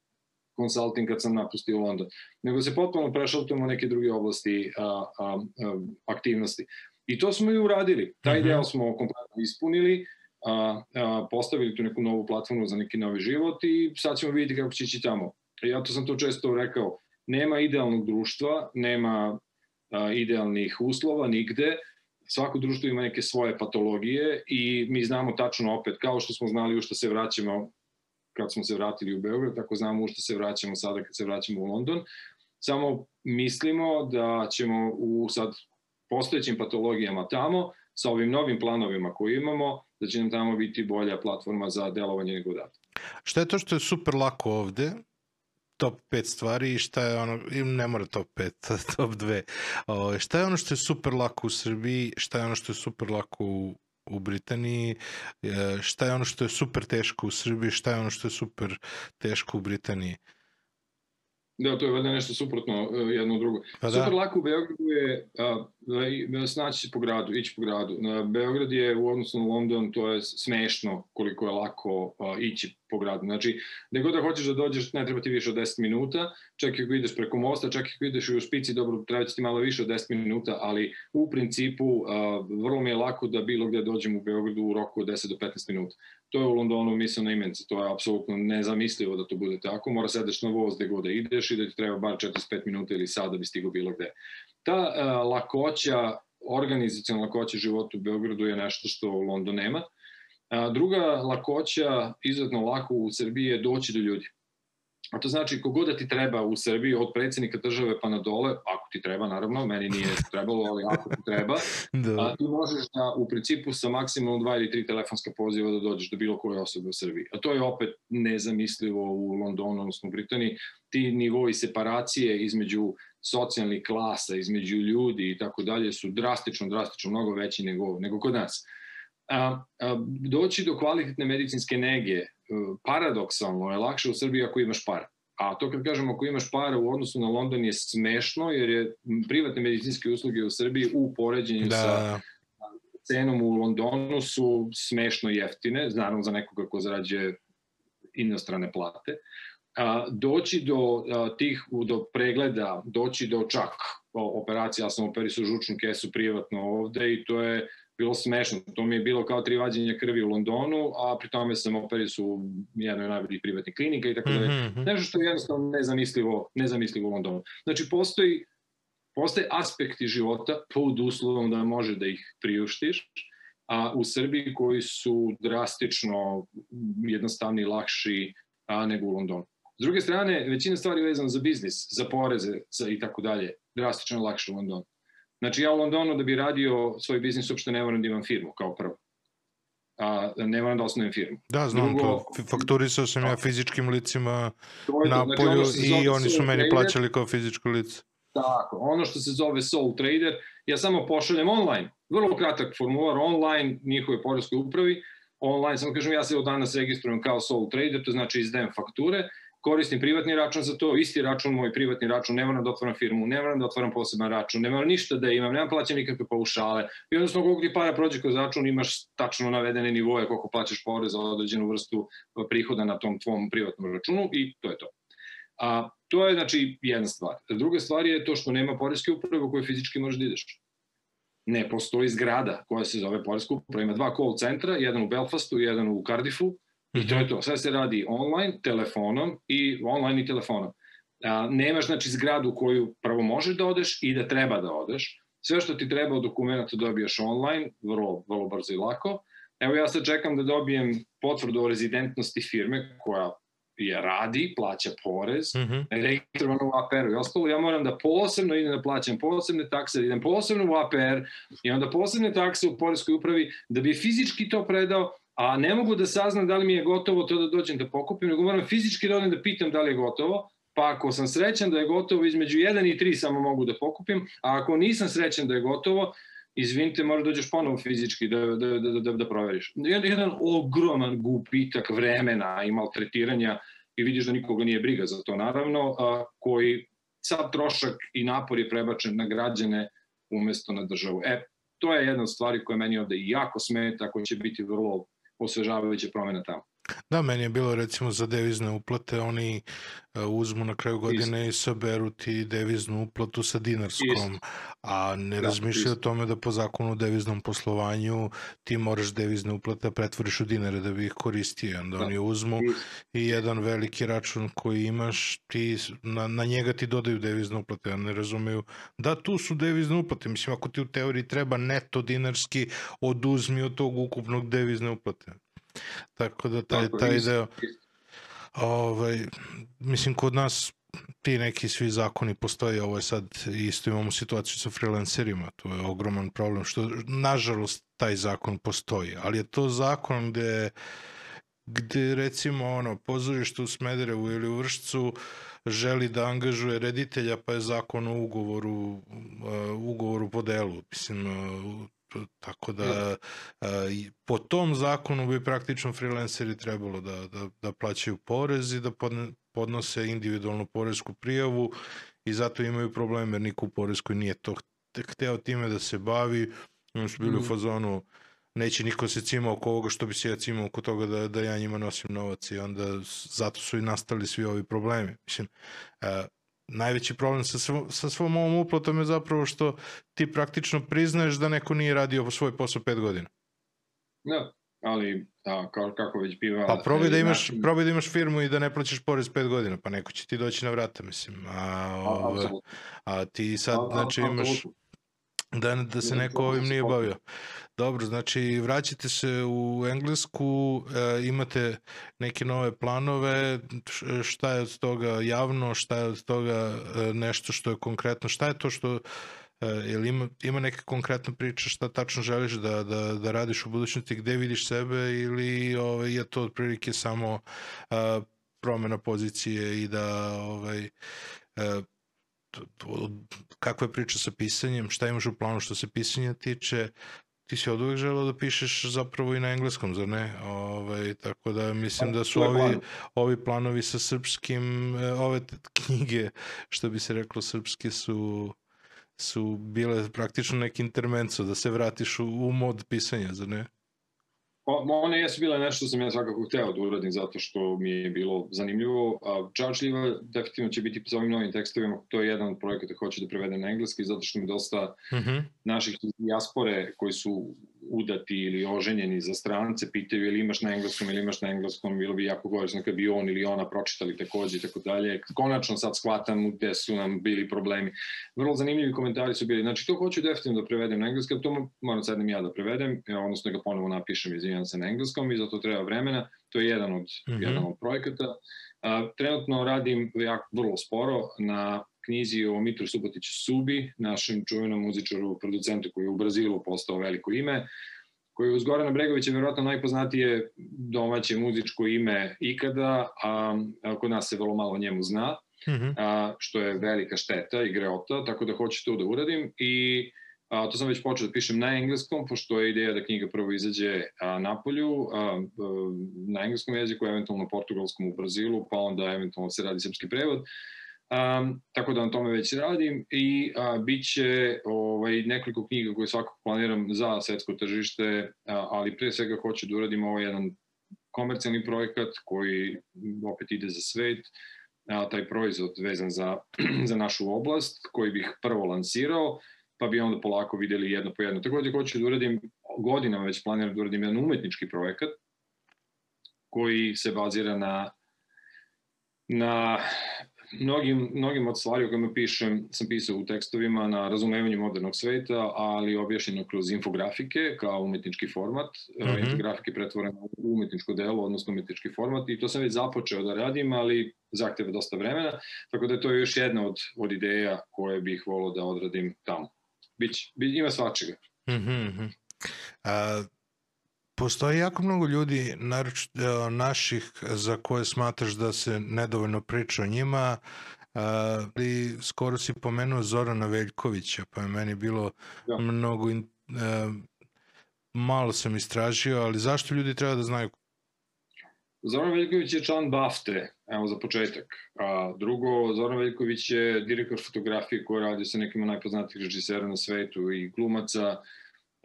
consulting kad sam napustio London. Nego se potpuno prešaltujemo u neke druge oblasti a, a, a, aktivnosti. I to smo i uradili. Taj Mhm. deo smo kompletno ispunili, a, a, postavili tu neku novu platformu za neki novi život i sad ćemo vidjeti kako će ići tamo. Ja to sam to često rekao, nema idealnog društva, nema a, idealnih uslova nigde, svako društvo ima neke svoje patologije i mi znamo tačno opet, kao što smo znali u što se vraćamo kad smo se vratili u Beograd, tako znamo u što se vraćamo sada kad se vraćamo u London. Samo mislimo da ćemo u sad postojećim patologijama tamo, sa ovim novim planovima koje imamo, da će nam tamo biti bolja platforma za delovanje nego da. Šta je to što je super lako ovde? top 5 stvari i šta je ono, ne mora top 5, [LAUGHS] top 2. O, šta je ono što je super lako u Srbiji, šta je ono što je super lako u, u Britaniji, e, šta je ono što je super teško u Srbiji, šta je ono što je super teško u Britaniji. Da, to je valjda nešto suprotno uh, jedno drugo. Pa Super da. lako u Beogradu je uh, snaći po gradu, ići po gradu. Beograd je u odnosu na London, to je smešno koliko je lako uh, ići po gradu. Znači, gde god da hoćeš da dođeš, ne treba ti više od 10 minuta, čak i ako ideš preko mosta, čak i ako ideš u špici, dobro, treba ti malo više od 10 minuta, ali u principu uh, vrlo mi je lako da bilo gde dođem u Beogradu u roku od 10 do 15 minuta. To je u Londonu misao na imence, to je apsolutno nezamislivo da to bude tako, mora sedeš na voz gde god da ideš i da ti treba bar 45 minuta ili sad da bi stigao bilo gde. Ta uh, lakoća, organizacijona lakoća života u Beogradu je nešto što London nema. A, druga lakoća, izuzetno lako u Srbiji je doći do ljudi. A to znači kogod da ti treba u Srbiji, od predsednika države pa na dole, ako ti treba naravno, meni nije trebalo, ali ako ti treba, [LAUGHS] da. a, ti možeš da u principu sa maksimalno dva ili tri telefonska poziva da dođeš do bilo koje osobe u Srbiji. A to je opet nezamislivo u Londonu, odnosno u Britaniji. Ti nivoji separacije između socijalnih klasa, između ljudi i tako dalje su drastično, drastično mnogo veći nego, nego kod nas. A, a, doći do kvalitetne medicinske nege paradoksalno je lakše u Srbiji ako imaš para. A to kad kažemo ako imaš para u odnosu na London je smešno jer je privatne medicinske usluge u Srbiji u poređenju da. sa cenom u Londonu su smešno jeftine, naravno za nekoga ko zarađuje inostrane plate. Doći do tih do pregleda, doći do čak operacija, ja sam operisao žučnu kesu privatno ovde i to je bilo smešno. To mi je bilo kao tri vađenja krvi u Londonu, a pri tome sam operisao u jednoj najboljih privatnih klinika i tako dalje. Mm -hmm. Nešto što je jednostavno nezamislivo, nezamislivo u Londonu. Znači, postoji, postoje aspekti života pod uslovom da može da ih priuštiš, a u Srbiji koji su drastično jednostavni, lakši a, nego u Londonu. S druge strane, većina stvari vezana za biznis, za poreze za i tako dalje, drastično lakše u Londonu. Znači ja u Londonu da bi radio svoj biznis uopšte ne moram da imam firmu kao prvo. A, ne moram da osnovim firmu. Da, znam Drugo, to. Fakturisao sam ja fizičkim licima na znači, polju i oni su meni trader, plaćali kao fizičko lice. Tako, ono što se zove Soul Trader, ja samo pošaljem online, vrlo kratak formular online njihove poreskoj upravi, online, samo kažem ja se od danas registrujem kao Soul Trader, to znači izdajem fakture, koristim privatni račun za to, isti račun, moj privatni račun, ne moram da otvaram firmu, ne moram da otvaram poseban račun, ne moram ništa da imam, nemam plaćam nikakve paušale. I odnosno koliko ti para prođe kroz račun, imaš tačno navedene nivoje koliko plaćaš porez za određenu vrstu prihoda na tom tvom privatnom računu i to je to. A, to je znači jedna stvar. Druga stvar je to što nema poreske uprave u kojoj fizički možeš da ideš. Ne postoji zgrada koja se zove poreska uprava. Ima dva call centra, jedan u Belfastu jedan u Cardiffu I to je to. Sve se radi online, telefonom i online i telefonom. A, nemaš znači zgradu koju prvo možeš da odeš i da treba da odeš. Sve što ti treba od dokumenta dobijaš online, vrlo, vrlo brzo i lako. Evo ja sad čekam da dobijem potvrdu o rezidentnosti firme koja je radi, plaća porez, mm -hmm. registrovano u APR-u i ostalo, ja moram da posebno idem da plaćam posebne takse, da idem posebno u APR i onda posebne takse u poreskoj upravi da bi fizički to predao, a ne mogu da saznam da li mi je gotovo to da dođem da pokupim, nego moram fizički da da pitam da li je gotovo, pa ako sam srećan da je gotovo između 1 i 3 samo mogu da pokupim, a ako nisam srećan da je gotovo, izvinite, možda dođeš ponovo fizički da, da, da, da, da proveriš. Jedan, jedan ogroman gubitak vremena i maltretiranja i vidiš da nikoga nije briga za to, naravno, a, koji sad trošak i napor je prebačen na građane umesto na državu. E, to je jedna od stvari koja meni ovde jako smeta, ako će biti vrlo osvežavajuća promena tamo. Da, meni je bilo recimo za devizne uplate, oni uh, uzmu na kraju godine isto. i saberu ti deviznu uplatu sa dinarskom, isto. a ne da, razmišljaju o tome da po zakonu o deviznom poslovanju ti moraš devizne uplate da pretvoriš u dinare da bi ih koristio. Onda da, oni uzmu isto. i jedan veliki račun koji imaš, ti, na, na njega ti dodaju devizne uplate, a ne razumeju da tu su devizne uplate. Mislim, ako ti u teoriji treba neto dinarski, oduzmi od tog ukupnog devizne uplate. Tako da taj, Tako, taj deo... Ovaj, mislim, kod nas ti neki svi zakoni postoje, ovo je sad isto imamo situaciju sa freelancerima, to je ogroman problem, što nažalost taj zakon postoji, ali je to zakon gde gde recimo ono pozorište u Smederevu ili u Vršcu želi da angažuje reditelja pa je zakon o ugovoru uh, ugovoru po delu mislim uh, Tako da a, po tom zakonu bi praktično freelanceri trebalo da, da, da plaćaju porez i da podnose individualnu porezku prijavu i zato imaju probleme jer niko u porezkoj nije to hteo time da se bavi. Oni su bili mm. u fazonu neće niko se cima oko ovoga što bi se ja cimao oko toga da, da ja njima nosim novac i onda zato su i nastali svi ovi problemi. Mislim, najveći problem sa, svom, sa svom ovom uplatom je zapravo što ti praktično priznaješ da neko nije radio svoj posao pet godina. Da, ali a, kao, kako već biva... Pa probaj da, imaš, način... probaj da imaš firmu i da ne plaćaš porez pet godina, pa neko će ti doći na vrata, mislim. A, ove, a ti sad, a, znači, imaš da, da se neko ovim nije bavio. Dobro, znači vraćate se u Englesku, e, imate neke nove planove, šta je od toga javno, šta je od toga e, nešto što je konkretno, šta je to što e, jel ima, ima neka konkretna priča šta tačno želiš da, da, da radiš u budućnosti, gde vidiš sebe ili ovaj, je to otprilike samo a, promena pozicije i da ovaj, a, kakva je priča sa pisanjem, šta imaš u planu što se pisanja tiče, ti si od uvek želeo da pišeš zapravo i na engleskom, zar ne? Ove, ovaj, tako da mislim da su ovi, ovi planovi sa srpskim, e, ove knjige, što bi se reklo srpske, su su bile praktično neki intermenco, da se vratiš u, u mod pisanja, zar ne? One jesu bile nešto što sam ja svakako hteo da uradim zato što mi je bilo zanimljivo. Čačljiva definitivno će biti sa ovim novim tekstovima, to je jedan od projekata koji hoću da prevedem na engleski zato što mi dosta mm -hmm. naših dijaspore koji su udati ili oženjeni za strance, pitaju ili imaš na engleskom ili imaš na engleskom, bilo bi jako gorisno kad bi on ili ona pročitali takođe i tako dalje. Konačno sad shvatam gde su nam bili problemi. Vrlo zanimljivi komentari su bili. Znači, to hoću definitivno da prevedem na engleski, to moram sednem ja da prevedem, odnosno da ga ponovo napišem, izvinjam se na engleskom i zato treba vremena. To je jedan od, mm -hmm. jedan od projekata. A, trenutno radim jako, vrlo sporo na knjizi o Mitru Subotiću Subi, našem čuvenom muzičaru, producentu koji je u Brazilu postao veliko ime, koji je uz Gorana Bregovića verovatno najpoznatije domaće muzičko ime ikada, a, a kod nas se vrlo malo o njemu zna, mm -hmm. a, što je velika šteta i greota, tako da hoću to da uradim i a, to sam već počeo da pišem na engleskom, pošto je ideja da knjiga prvo izađe a, na polju, a, a, na engleskom jeziku, eventualno portugalskom u Brazilu, pa onda eventualno se radi srpski prevod, Um, tako da na tome već radim i a, bit će ovaj, nekoliko knjiga koje svakako planiram za svetsko tržište, a, ali pre svega hoću da uradim ovaj jedan komercijalni projekat koji opet ide za svet, a, taj proizvod vezan za, [CLEARS THROAT] za našu oblast koji bih prvo lansirao, pa bi onda polako videli jedno po jedno. Takođe hoću da uradim, godinama već planiram da uradim jedan umetnički projekat koji se bazira na na mnogim, mnogim od stvari o kojima pišem sam pisao u tekstovima na razumevanju modernog sveta, ali objašnjeno kroz infografike kao umetnički format. Mm -hmm. Infografike pretvorene u umetničko delo, odnosno umetnički format i to sam već započeo da radim, ali zahteva dosta vremena, tako da je to još jedna od, od ideja koje bih volao da odradim tamo. Bić, bi, ima svačega. Mm -hmm. A, Postoji jako mnogo ljudi, naroč, e, naših, za koje smatraš da se nedovoljno priča o njima, ali skoro si pomenuo Zorana Veljkovića, pa je meni bilo ja. mnogo malo sam istražio, ali zašto ljudi treba da znaju? Zoran Veljković je član BAFTE, evo za početak. A drugo, Zoran Veljković je direktor fotografije koji radi sa nekim najpoznatijih režisera na svetu i glumaca.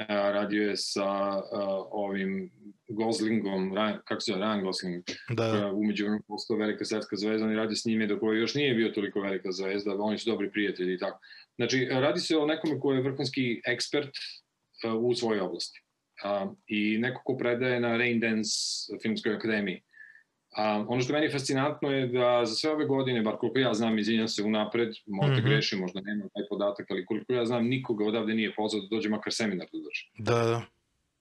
A, radio je sa a, ovim Goslingom, Ryan, kako se zove, Ryan Gosling, Da, da. umeđu vremenu postao velika svetska zvezda, on je radio s njime dok ovaj još nije bio toliko velika zvezda, oni su dobri prijatelji i tako. Znači, radi se o nekome koji je vrhunski ekspert uh, u svojoj oblasti. Uh, I neko ko predaje na Raindance filmskoj akademiji. A, ono što meni je fascinantno je da za sve ove godine, bar koliko ja znam, izvinjam se unapred, možda mm. -hmm. grešim, možda nemam taj podatak, ali koliko ja znam, nikoga odavde nije pozvao da dođe makar seminar da drži Da, da.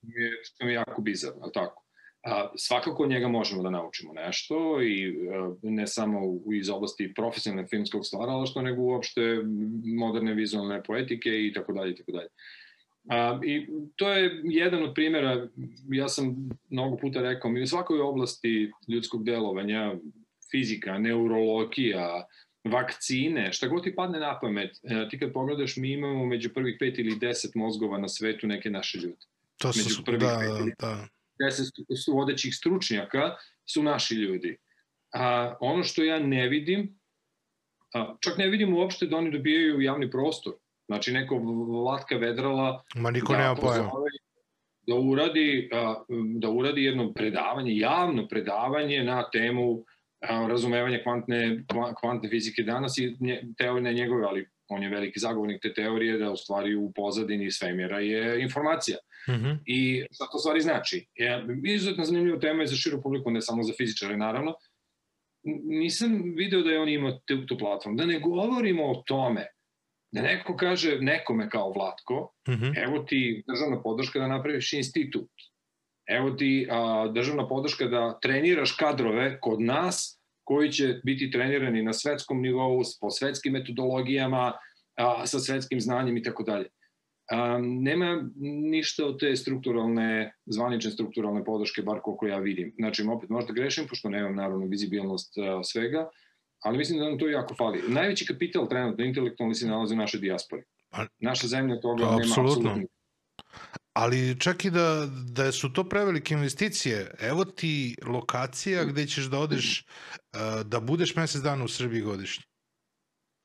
je, što mi je jako bizarno, ali tako. A, svakako od njega možemo da naučimo nešto i a, ne samo u, iz oblasti profesionalne filmskog stvaralaštva, nego uopšte moderne vizualne poetike i tako dalje i tako dalje. A, I to je jedan od primjera, ja sam mnogo puta rekao, mi u svakoj oblasti ljudskog delovanja, fizika, neurologija, vakcine, šta god ti padne na pamet, e, ti kad pogledaš, mi imamo među prvih pet ili deset mozgova na svetu neke naše ljude To su, Među prvih da, pet da, da. deset vodećih stručnjaka su naši ljudi. A, ono što ja ne vidim, a, čak ne vidim uopšte da oni dobijaju javni prostor. Znači neko Vlatka Vedrala Ma niko da nema pojma. da uradi, da uradi jedno predavanje, javno predavanje na temu razumevanja kvantne, kva- kvantne fizike danas i teorije njegove, ali on je veliki zagovornik te teorije da u stvari u pozadini svemira je informacija. Mhm. I šta to stvari znači? Je, izuzetno zanimljiva tema je za širu publiku, ne samo za fizičare, naravno. Nisam video da je on imao tu, tu platformu. Da ne govorimo o tome, da neko kaže nekome kao Vlatko, Mhm. evo ti državna podrška da napraviš institut. Evo ti a, državna podrška da treniraš kadrove kod nas koji će biti trenirani na svetskom nivou, po svetskim metodologijama, a, sa svetskim znanjem i tako dalje. Nema ništa od te strukturalne, zvanične strukturalne podrške, bar koliko ja vidim. Znači, opet možda grešim, pošto nemam naravno vizibilnost a, svega, ali mislim da nam to jako fali. Najveći kapital trenutno intelektualni se nalazi u našoj dijaspori. Pa- Naša zemlja toga To nema apsolutno. Ali čak i da, da su to prevelike investicije, evo ti lokacija gde ćeš da odeš, [CLEARS THROAT] da budeš mesec dana u Srbiji godišnje.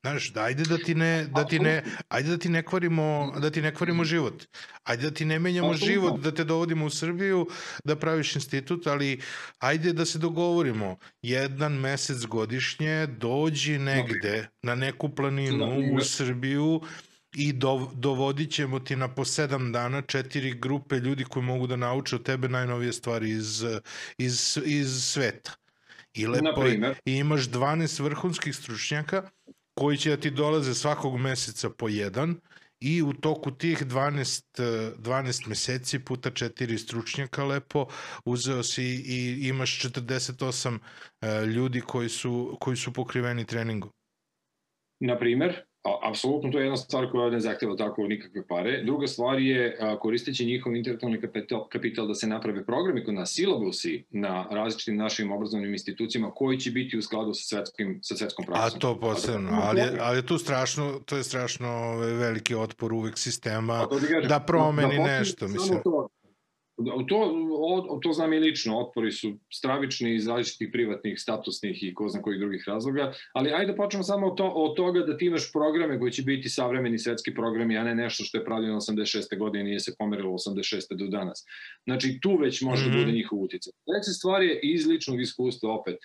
Znaš, da ajde da ti ne, da ti ne, ajde da ti ne kvarimo, da ti ne kvarimo život. Ajde da ti ne menjamo Apsolutno. život, da te dovodimo u Srbiju, da praviš institut, ali ajde da se dogovorimo. Jedan mesec godišnje dođi negde na neku planinu u Srbiju i do, dovodit ćemo ti na po sedam dana četiri grupe ljudi koji mogu da nauče od tebe najnovije stvari iz, iz, iz sveta. I lepo i imaš 12 vrhunskih stručnjaka koji će da ti dolaze svakog meseca po jedan i u toku tih 12, eh, 12 meseci puta četiri stručnjaka lepo uzeo si i imaš 48 eh, ljudi koji su, koji su pokriveni treningom. na primer, apsolutno to je jedna stvar koja ne zahteva tako nikakve pare. Druga stvar je a, koristeći njihov intelektualni kapital, kapital da se naprave programi kod nas, silabusi na različitim našim obrazovnim institucijama koji će biti u skladu sa, svetskim, sa svetskom A praksom. to posebno, ali ali tu strašno, to je strašno ovaj, veliki otpor uvek sistema A ti kažem, da promeni postoji nešto, samo mislim. To, Da, to, o, to znam i lično, otpori su stravični iz različitih privatnih, statusnih i ko zna kojih drugih razloga, ali ajde da počnemo samo od, to, od toga da ti imaš programe koji će biti savremeni svetski programi, a ne nešto što je pravljeno 86. godine i nije se pomerilo 86. do danas. Znači, tu već može Mhm. da bude njihov uticaj. Treća stvar je iz ličnog iskustva opet.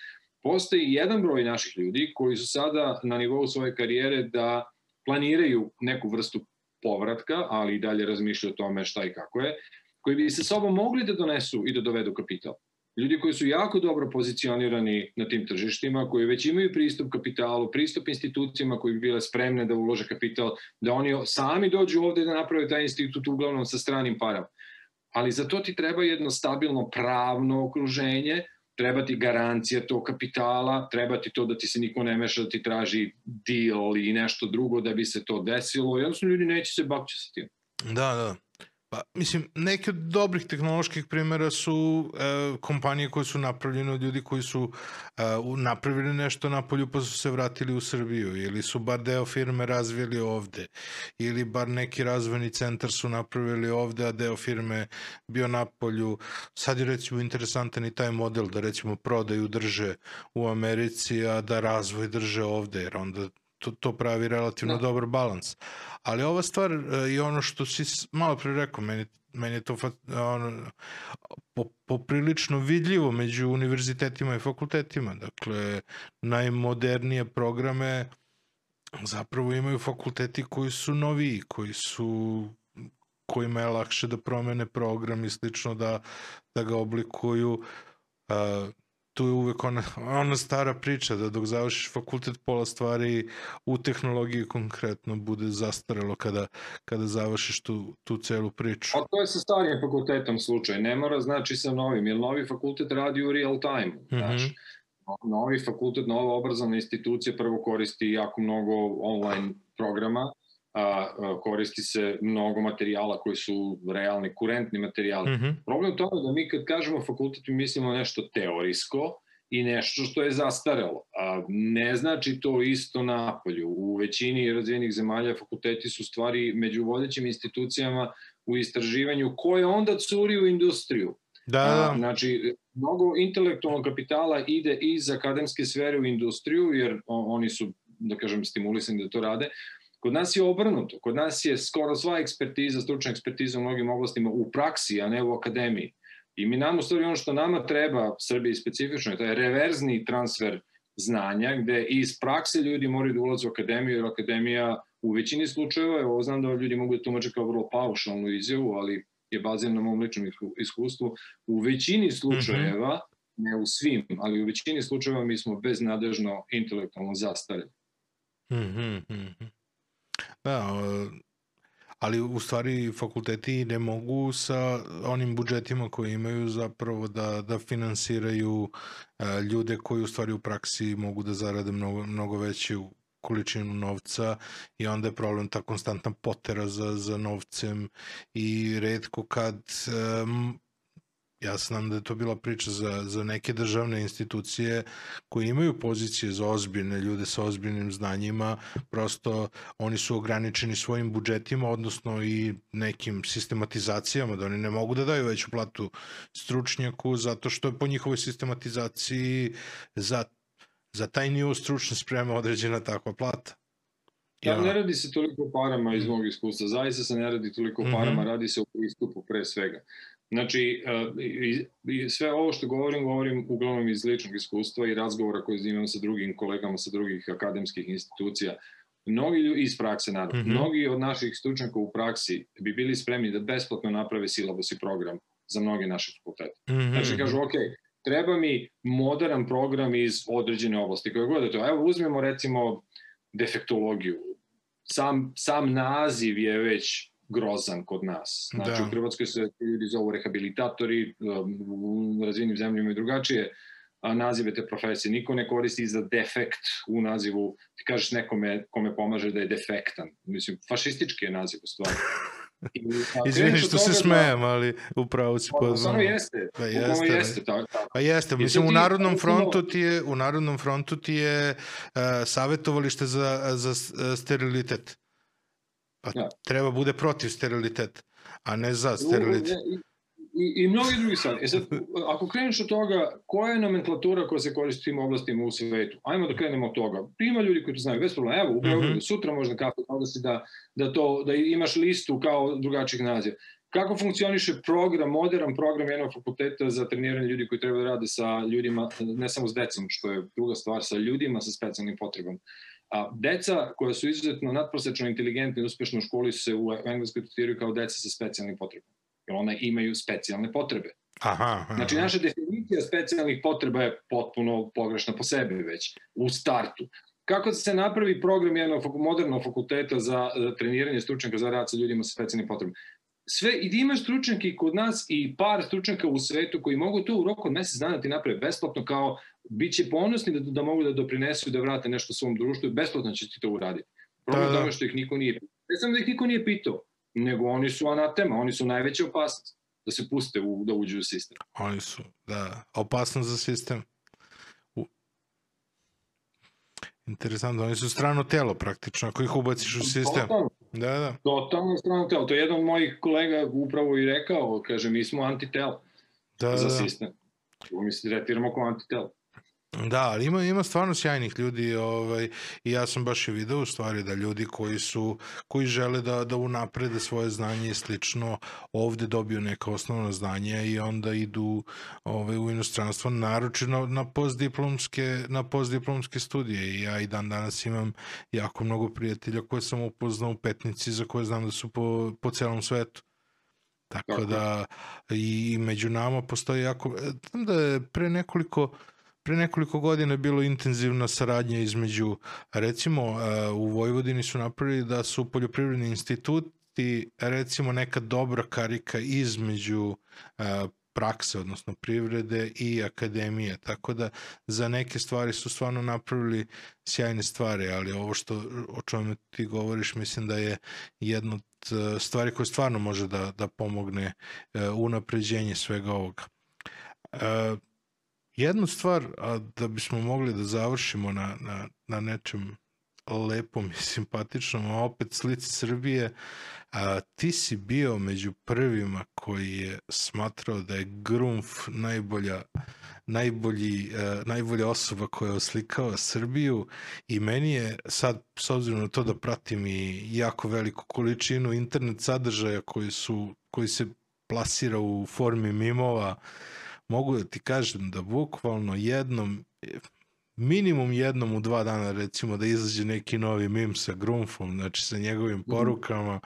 Postoji jedan broj naših ljudi koji su sada na nivou svoje karijere da planiraju neku vrstu povratka, ali i dalje razmišljaju o tome šta i kako je, koji bi sa sobom mogli da donesu i da dovedu kapital. Ljudi koji su jako dobro pozicionirani na tim tržištima, koji već imaju pristup kapitalu, pristup institucijama koji bi bile spremne da ulože kapital, da oni sami dođu ovde da naprave taj institut uglavnom sa stranim parama. Ali za to ti treba jedno stabilno pravno okruženje, treba ti garancija tog kapitala, treba ti to da ti se niko ne meša, da ti traži deal i nešto drugo da bi se to desilo. Jednostavno ljudi neće se bakći sa tim. Da, da. Pa, mislim, neki od dobrih tehnoloških primjera su e, kompanije koje su napravljene od ljudi koji su e, napravili nešto na polju pa su se vratili u Srbiju ili su bar deo firme razvijeli ovde ili bar neki razvojni centar su napravili ovde, a deo firme bio na polju. Sad je recimo interesantan i taj model da recimo prodaju drže u Americi, a da razvoj drže ovde, jer onda to, to pravi relativno da. dobar balans. Ali ova stvar uh, i ono što si malo pre rekao, meni, meni je to ono, po, poprilično vidljivo među univerzitetima i fakultetima. Dakle, najmodernije programe zapravo imaju fakulteti koji su noviji, koji su kojima je lakše da promene program i slično da, da ga oblikuju. Uh, tu je uvek ona, ona stara priča da dok završiš fakultet pola stvari u tehnologiji konkretno bude zastarelo kada, kada završiš tu, tu celu priču. A to je sa starijim fakultetom slučaj, ne mora znači sa novim, jer novi fakultet radi u real time. Mm -hmm. Novi fakultet, nova obrazovna institucija prvo koristi jako mnogo online programa, a, a, koristi se mnogo materijala koji su realni, kurentni materijali. Mm -hmm. Problem toga da mi kad kažemo fakultet mi mislimo nešto teorijsko i nešto što je zastarelo. A, ne znači to isto napolju. U većini razvijenih zemalja fakulteti su stvari među vodećim institucijama u istraživanju koje onda curi u industriju. Da, da. A, znači, mnogo intelektualnog kapitala ide iz akademske sfere u industriju, jer oni su, da kažem, stimulisani da to rade, Kod nas je obrnuto. Kod nas je skoro sva ekspertiza, stručna ekspertiza u mnogim oblastima u praksi, a ne u akademiji. I mi nam u stvari ono što nama treba, Srbiji specifično, je reverzni transfer znanja, gde iz prakse ljudi moraju da ulaze u akademiju, jer akademija u većini slučajeva, evo znam da ljudi mogu da tumače kao vrlo paušalnu izjavu, ali je baziran na mom ličnom iskustvu, u većini slučajeva, ne u svim, ali u većini slučajeva mi smo beznadežno intelektualno zastarili. Mm -hmm. Da, ali u stvari fakulteti ne mogu sa onim budžetima koje imaju zapravo da, da finansiraju ljude koji u stvari u praksi mogu da zarade mnogo, mnogo veću količinu novca i onda je problem ta konstantna potera za, za novcem i redko kad um, Ja znam da je to bila priča za, za neke državne institucije koje imaju pozicije za ozbiljne ljude sa ozbiljnim znanjima, prosto oni su ograničeni svojim budžetima, odnosno i nekim sistematizacijama, da oni ne mogu da daju veću platu stručnjaku, zato što je po njihovoj sistematizaciji za, za taj nivo stručne spreme određena takva plata. Ja. Da, ne radi se toliko parama iz mog iskustva, zaista se ne radi toliko parama, mm -hmm. radi se o pristupu pre svega. Znači, e, sve ovo što govorim, govorim uglavnom iz ličnog iskustva i razgovora koje imam sa drugim kolegama sa drugih akademskih institucija. Mnogi iz prakse, naravno, mm -hmm. mnogi od naših stručnjaka u praksi bi bili spremni da besplatno naprave silabus i program za mnoge naše fakultete. Mm -hmm. Znači, kažu, ok, treba mi modern program iz određene oblasti, koje god je to. Evo, uzmemo recimo defektologiju. Sam, sam naziv je već grozan kod nas. Znači, da. u Hrvatskoj se ljudi zovu rehabilitatori, um, u razvijenim zemljama i drugačije a nazive te profesije. Niko ne koristi za defekt u nazivu, ti kažeš nekome kome pomaže da je defektan. Mislim, fašistički je naziv u stvari. [LAUGHS] Izvini što se da- smejem, ali upravo si pa, Samo jeste. Pa jeste. jeste tako, tako. Pa jeste. Mislim, u Narodnom frontu ti je, u Narodnom frontu ti je uh, savjetovalište za, za sterilitet. Pa ja. treba bude protiv steriliteta, a ne za sterilitet. I, i mnogi drugi stvari. E sad, ako kreneš od toga, koja je nomenklatura koja se koristi u tim oblastima u svetu? Ajmo da krenemo od toga. Ima ljudi koji to znaju, bez problema. Evo, u Beogradu, mm -hmm. sutra možda kafe da, da, to, da imaš listu kao drugačijih naziva. Kako funkcioniše program, modern program jednog fakulteta za treniranje ljudi koji treba da rade sa ljudima, ne samo s decom, što je druga stvar, sa ljudima sa specijalnim potrebama. A deca koja su izuzetno nadprosečno inteligentni i uspešno u školi se u engleskoj tretiraju kao deca sa specijalnim potrebama. Jer one imaju specijalne potrebe. Aha, aha. Znači, naša definicija specijalnih potreba je potpuno pogrešna po sebi već, u startu. Kako se napravi program jednog modernog fakulteta za treniranje stručnjaka za rad sa ljudima sa specijalnim potrebama? sve, i da imaš stručnjake kod nas i par stručnjaka u svetu koji mogu to u roku od mesec dana da ti naprave besplatno kao bit će ponosni da, da mogu da doprinesu i da vrate nešto svom društvu i besplatno će ti to uraditi. Problem da, da. tome što ih niko nije pitao. Ne samo da ih niko nije pitao, nego oni su anatema, oni su najveća opasnost da se puste u, da uđu u sistem. Oni su, da, opasno za sistem. U... Interesantno, oni su strano telo praktično, ako ih ubaciš u sistem. Totalno, Da, da. totalno strano telo. To je jedan od mojih kolega upravo i rekao, kaže, mi smo antitelo da, za da. sistem. Mi se tretiramo kao antitelo. Da, ali ima, ima stvarno sjajnih ljudi ovaj, i ja sam baš i video u stvari da ljudi koji su koji žele da, da unaprede svoje znanje i slično ovde dobiju neka osnovna znanja i onda idu ovaj, u inostranstvo naročito na postdiplomske, na postdiplomske studije i ja i dan danas imam jako mnogo prijatelja koje sam upoznao u Petnici za koje znam da su po, po celom svetu. Tako da i među nama postoji jako... Znam da je pre nekoliko pre nekoliko godina je bilo intenzivna saradnja između, recimo e, u Vojvodini su napravili da su poljoprivredni instituti recimo neka dobra karika između e, prakse, odnosno privrede i akademije, tako da za neke stvari su stvarno napravili sjajne stvari, ali ovo što o čemu ti govoriš mislim da je jedna od e, stvari koje stvarno može da, da pomogne unapređenje svega ovoga. E, jednu stvar, a da bismo mogli da završimo na, na, na nečem lepom i [LAUGHS] simpatičnom, a opet slici Srbije, a, ti si bio među prvima koji je smatrao da je Grumf najbolja najbolji, uh, najbolja osoba koja je oslikava Srbiju i meni je sad, s obzirom na to da pratim i jako veliku količinu internet sadržaja koji, su, koji se plasira u formi mimova, mogu da ti kažem da bukvalno jednom, minimum jednom u dva dana recimo da izađe neki novi mim sa Grumfom, znači sa njegovim porukama,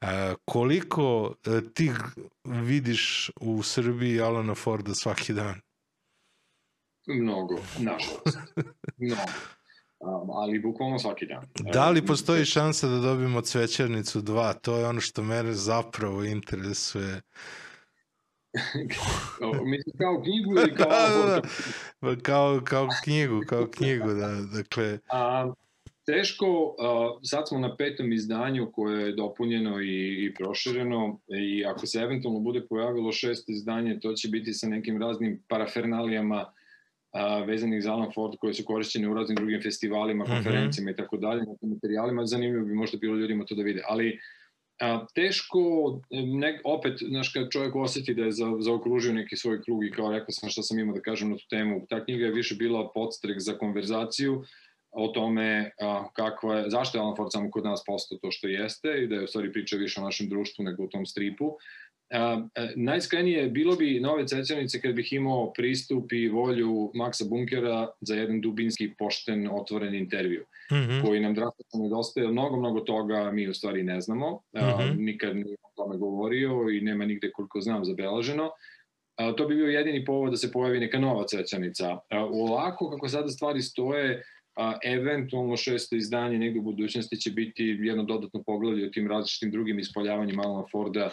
a, koliko a, ti vidiš u Srbiji Alana Forda svaki dan? Mnogo, nažalost. [LAUGHS] Mnogo. Um, ali bukvalno svaki dan. Da li postoji šansa da dobijemo cvećarnicu 2? To je ono što mene zapravo interesuje. Mislim kao knjigu ili kao... [LAUGHS] da, da, da. Kao, kao knjigu, kao knjigu, da. Dakle... A, teško, a, sad smo na petom izdanju koje je dopunjeno i, i prošireno i ako se eventualno bude pojavilo šest izdanje, to će biti sa nekim raznim parafernalijama a, vezanih za Alan Ford koje su korišćene u raznim drugim festivalima, konferencijama mm -hmm. i tako dalje, materijalima, zanimljivo bi možda bilo ljudima to da vide, ali a, teško, ne, opet, znaš, kad čovjek osjeti da je za, zaokružio neki svoj krug i kao rekao sam šta sam imao da kažem na tu temu, ta knjiga je više bila podstrek za konverzaciju o tome a, kakva je, zašto je Alan Ford samo kod nas postao to što jeste i da je u stvari priča više o našem društvu nego o tom stripu. Najiskrenije bilo bi nove cecenice kad bih imao pristup i volju Maksa Bunkera za jedan dubinski, pošten, otvoren intervju, mm -hmm. koji nam drastično nedostaje. Mnogo, mnogo toga mi u stvari ne znamo. Mm -hmm. nikad nije o tome govorio i nema nigde koliko znam zabeleženo. A, to bi bio jedini povod da se pojavi neka nova cvećanica. U ovako, kako sada stvari stoje, a, eventualno šesto izdanje negde u budućnosti će biti jedno dodatno poglavlje o tim različitim drugim ispoljavanjima Alana Forda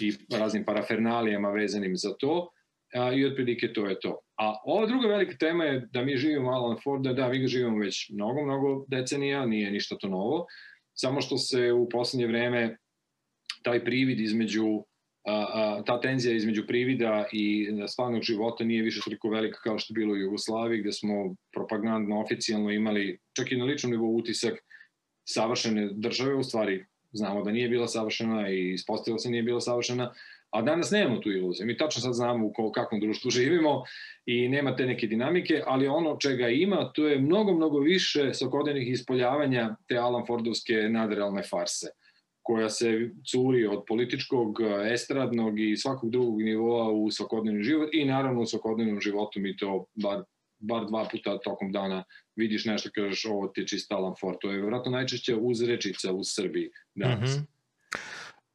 i raznim parafernalijama vezanim za to a, i otprilike to je to. A ova druga velika tema je da mi živimo Alan Forda, da, mi ga živimo već mnogo, mnogo decenija, nije ništa to novo, samo što se u poslednje vreme taj privid između ta tenzija između privida i stvarnog života nije više toliko velika kao što je bilo u Jugoslaviji, gde smo propagandno, oficijalno imali čak i na ličnom nivou utisak savršene države, u stvari znamo da nije bila savršena i ispostavila se nije bila savršena, a danas nemamo tu iluziju. Mi tačno sad znamo u kakvom društvu [LAUGHS] živimo i nema te neke dinamike, ali ono čega ima, to je mnogo, mnogo više svakodnevnih ispoljavanja te Alan Fordovske nadrealne farse koja se curi od političkog, estradnog i svakog drugog nivoa u svakodnevni život i naravno u svakodnevnom životu mi to bar, bar dva puta tokom dana vidiš nešto kažeš ovo ti je čista Alan Ford. To je vjerojatno najčešće uzrečica u Srbiji danas. Mm -hmm.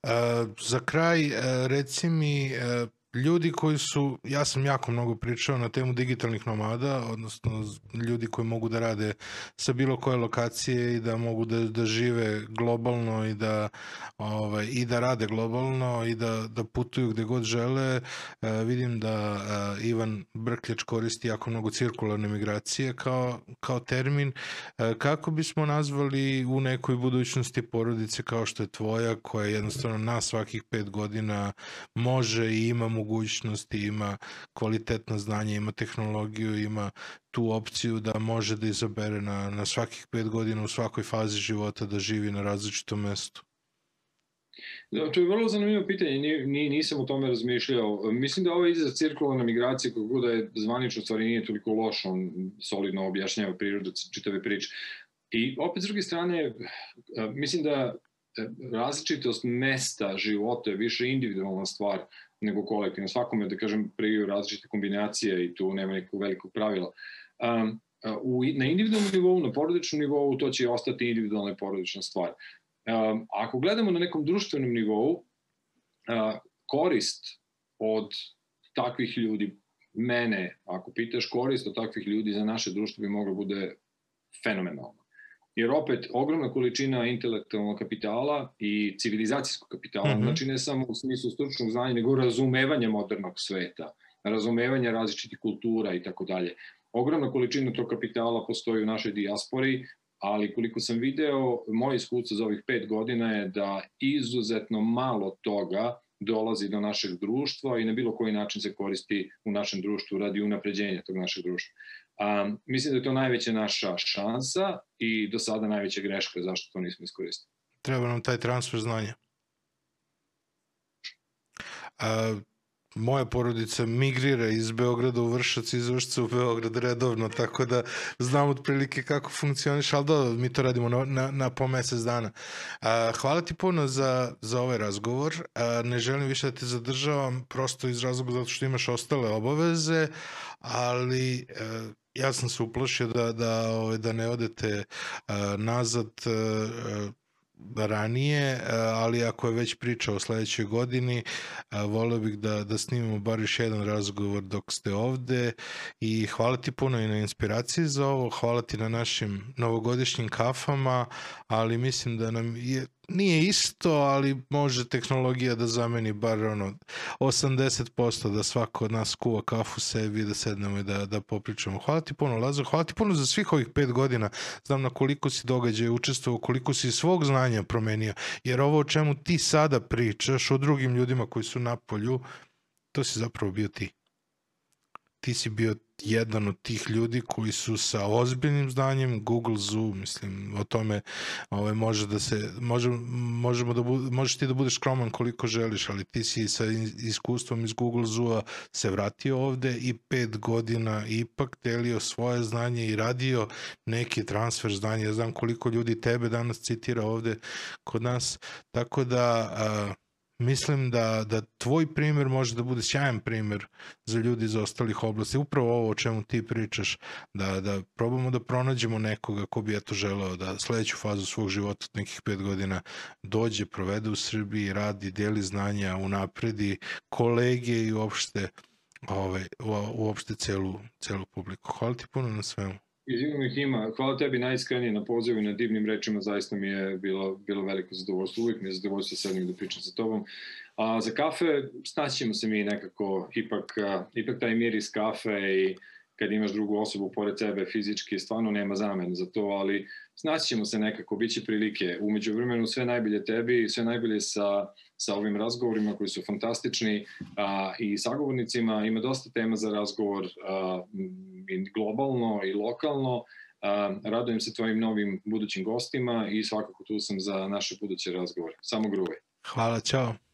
Uh, za kraj, uh, reci mi, uh, ljudi koji su, ja sam jako mnogo pričao na temu digitalnih nomada, odnosno ljudi koji mogu da rade sa bilo koje lokacije i da mogu da, da žive globalno i da, ovaj, i da rade globalno i da, da putuju gde god žele. E, vidim da e, Ivan Brkljač koristi jako mnogo cirkularne migracije kao, kao termin. E, kako bismo nazvali u nekoj budućnosti porodice kao što je tvoja, koja jednostavno na svakih pet godina može i ima mogućnosti, ima kvalitetno znanje, ima tehnologiju, ima tu opciju da može da izabere na, na svakih pet godina u svakoj fazi života da živi na različitom mestu? Da, to je vrlo zanimljivo pitanje, ni, ni, nisam o tome razmišljao. Mislim da ovaj izraz cirkularna migracija, kako da je zvanično stvari nije toliko loš, on solidno objašnjava prirodu čitave priče. I opet s druge strane, mislim da različitost mesta života je više individualna stvar nego kolektivno. Svakome, da kažem, priju različite kombinacije i tu nema nekog velikog pravila. Um, u, na individualnom nivou, na porodičnom nivou, to će ostati individualna i porodična stvar. Um, ako gledamo na nekom društvenom nivou, uh, korist od takvih ljudi, mene, ako pitaš, korist od takvih ljudi za naše društvo bi mogla bude fenomenalna. Jer opet, ogromna količina intelektualnog kapitala i civilizacijskog kapitala, mm -hmm. znači ne samo u smislu stručnog znanja, nego razumevanja modernog sveta, razumevanja različitih kultura i tako dalje. Ogromna količina tog kapitala postoji u našoj dijaspori, ali koliko sam video, moje iskustvo za ovih pet godina je da izuzetno malo toga dolazi do našeg društva i na bilo koji način se koristi u našem društvu radi unapređenja tog našeg društva. Um, mislim da je to najveća naša šansa i do sada najveća greška zašto to nismo iskoristili. Treba nam taj transfer znanja. A, moja porodica migrira iz Beograda u Vršac, iz Vršca u Beograd redovno, tako da znam otprilike kako funkcioniš, ali da, mi to radimo na, na, na po mesec dana. A, hvala ti puno za, za ovaj razgovor. A, ne želim više da te zadržavam, prosto iz razloga zato što imaš ostale obaveze, ali a, ja sam se uplašio da, da, ovaj, da ne odete a, nazad a, ranije, ali ako je već priča o sledećoj godini, voleo bih da, da snimimo bar još jedan razgovor dok ste ovde i hvala ti puno i na inspiraciji za ovo, hvala ti na našim novogodišnjim kafama, ali mislim da nam je nije isto, ali može tehnologija da zameni bar ono 80% da svako od nas kuva kafu sebi da sednemo i da, da popričamo. Hvala ti puno, Lazar, hvala ti puno za svih ovih pet godina. Znam na koliko si događaja učestvovao, koliko si svog znanja promenio, jer ovo o čemu ti sada pričaš o drugim ljudima koji su na polju, to si zapravo bio ti ti si bio jedan od tih ljudi koji su sa ozbiljnim znanjem Google Zoo, mislim, o tome ovaj, može da se, može, možemo da bu, možeš ti da budeš skroman koliko želiš, ali ti si sa iskustvom iz Google Zoo-a se vratio ovde i pet godina ipak delio svoje znanje i radio neki transfer znanja. Ja znam koliko ljudi tebe danas citira ovde kod nas, tako da a, mislim da, da tvoj primer može da bude sjajan primer za ljudi iz ostalih oblasti. Upravo ovo o čemu ti pričaš, da, da probamo da pronađemo nekoga ko bi eto želeo da sledeću fazu svog života od nekih pet godina dođe, provede u Srbiji, radi, deli znanja, unapredi kolege i uopšte, ovaj, uopšte celu, celu publiku. Hvala ti puno na svemu. Izvino ih ima. Hvala tebi najiskrenije na pozivu i na divnim rečima. Zaista mi je bilo, bilo veliko zadovoljstvo. Uvijek mi je zadovoljstvo sednim da pričam sa tobom. A za kafe snaćemo se mi nekako. Ipak, ipak taj mir iz kafe i kad imaš drugu osobu pored sebe fizički, stvarno nema zamena za to, ali snaćemo se nekako, bit će prilike. Umeđu vremenu sve najbolje tebi, sve najbolje sa, sa ovim razgovorima koji su fantastični a, i sagovornicima. Ima dosta tema za razgovor a, i globalno i lokalno. A, radujem se tvojim novim budućim gostima i svakako tu sam za naše buduće razgovore. Samo gruvaj. Hvala, čao.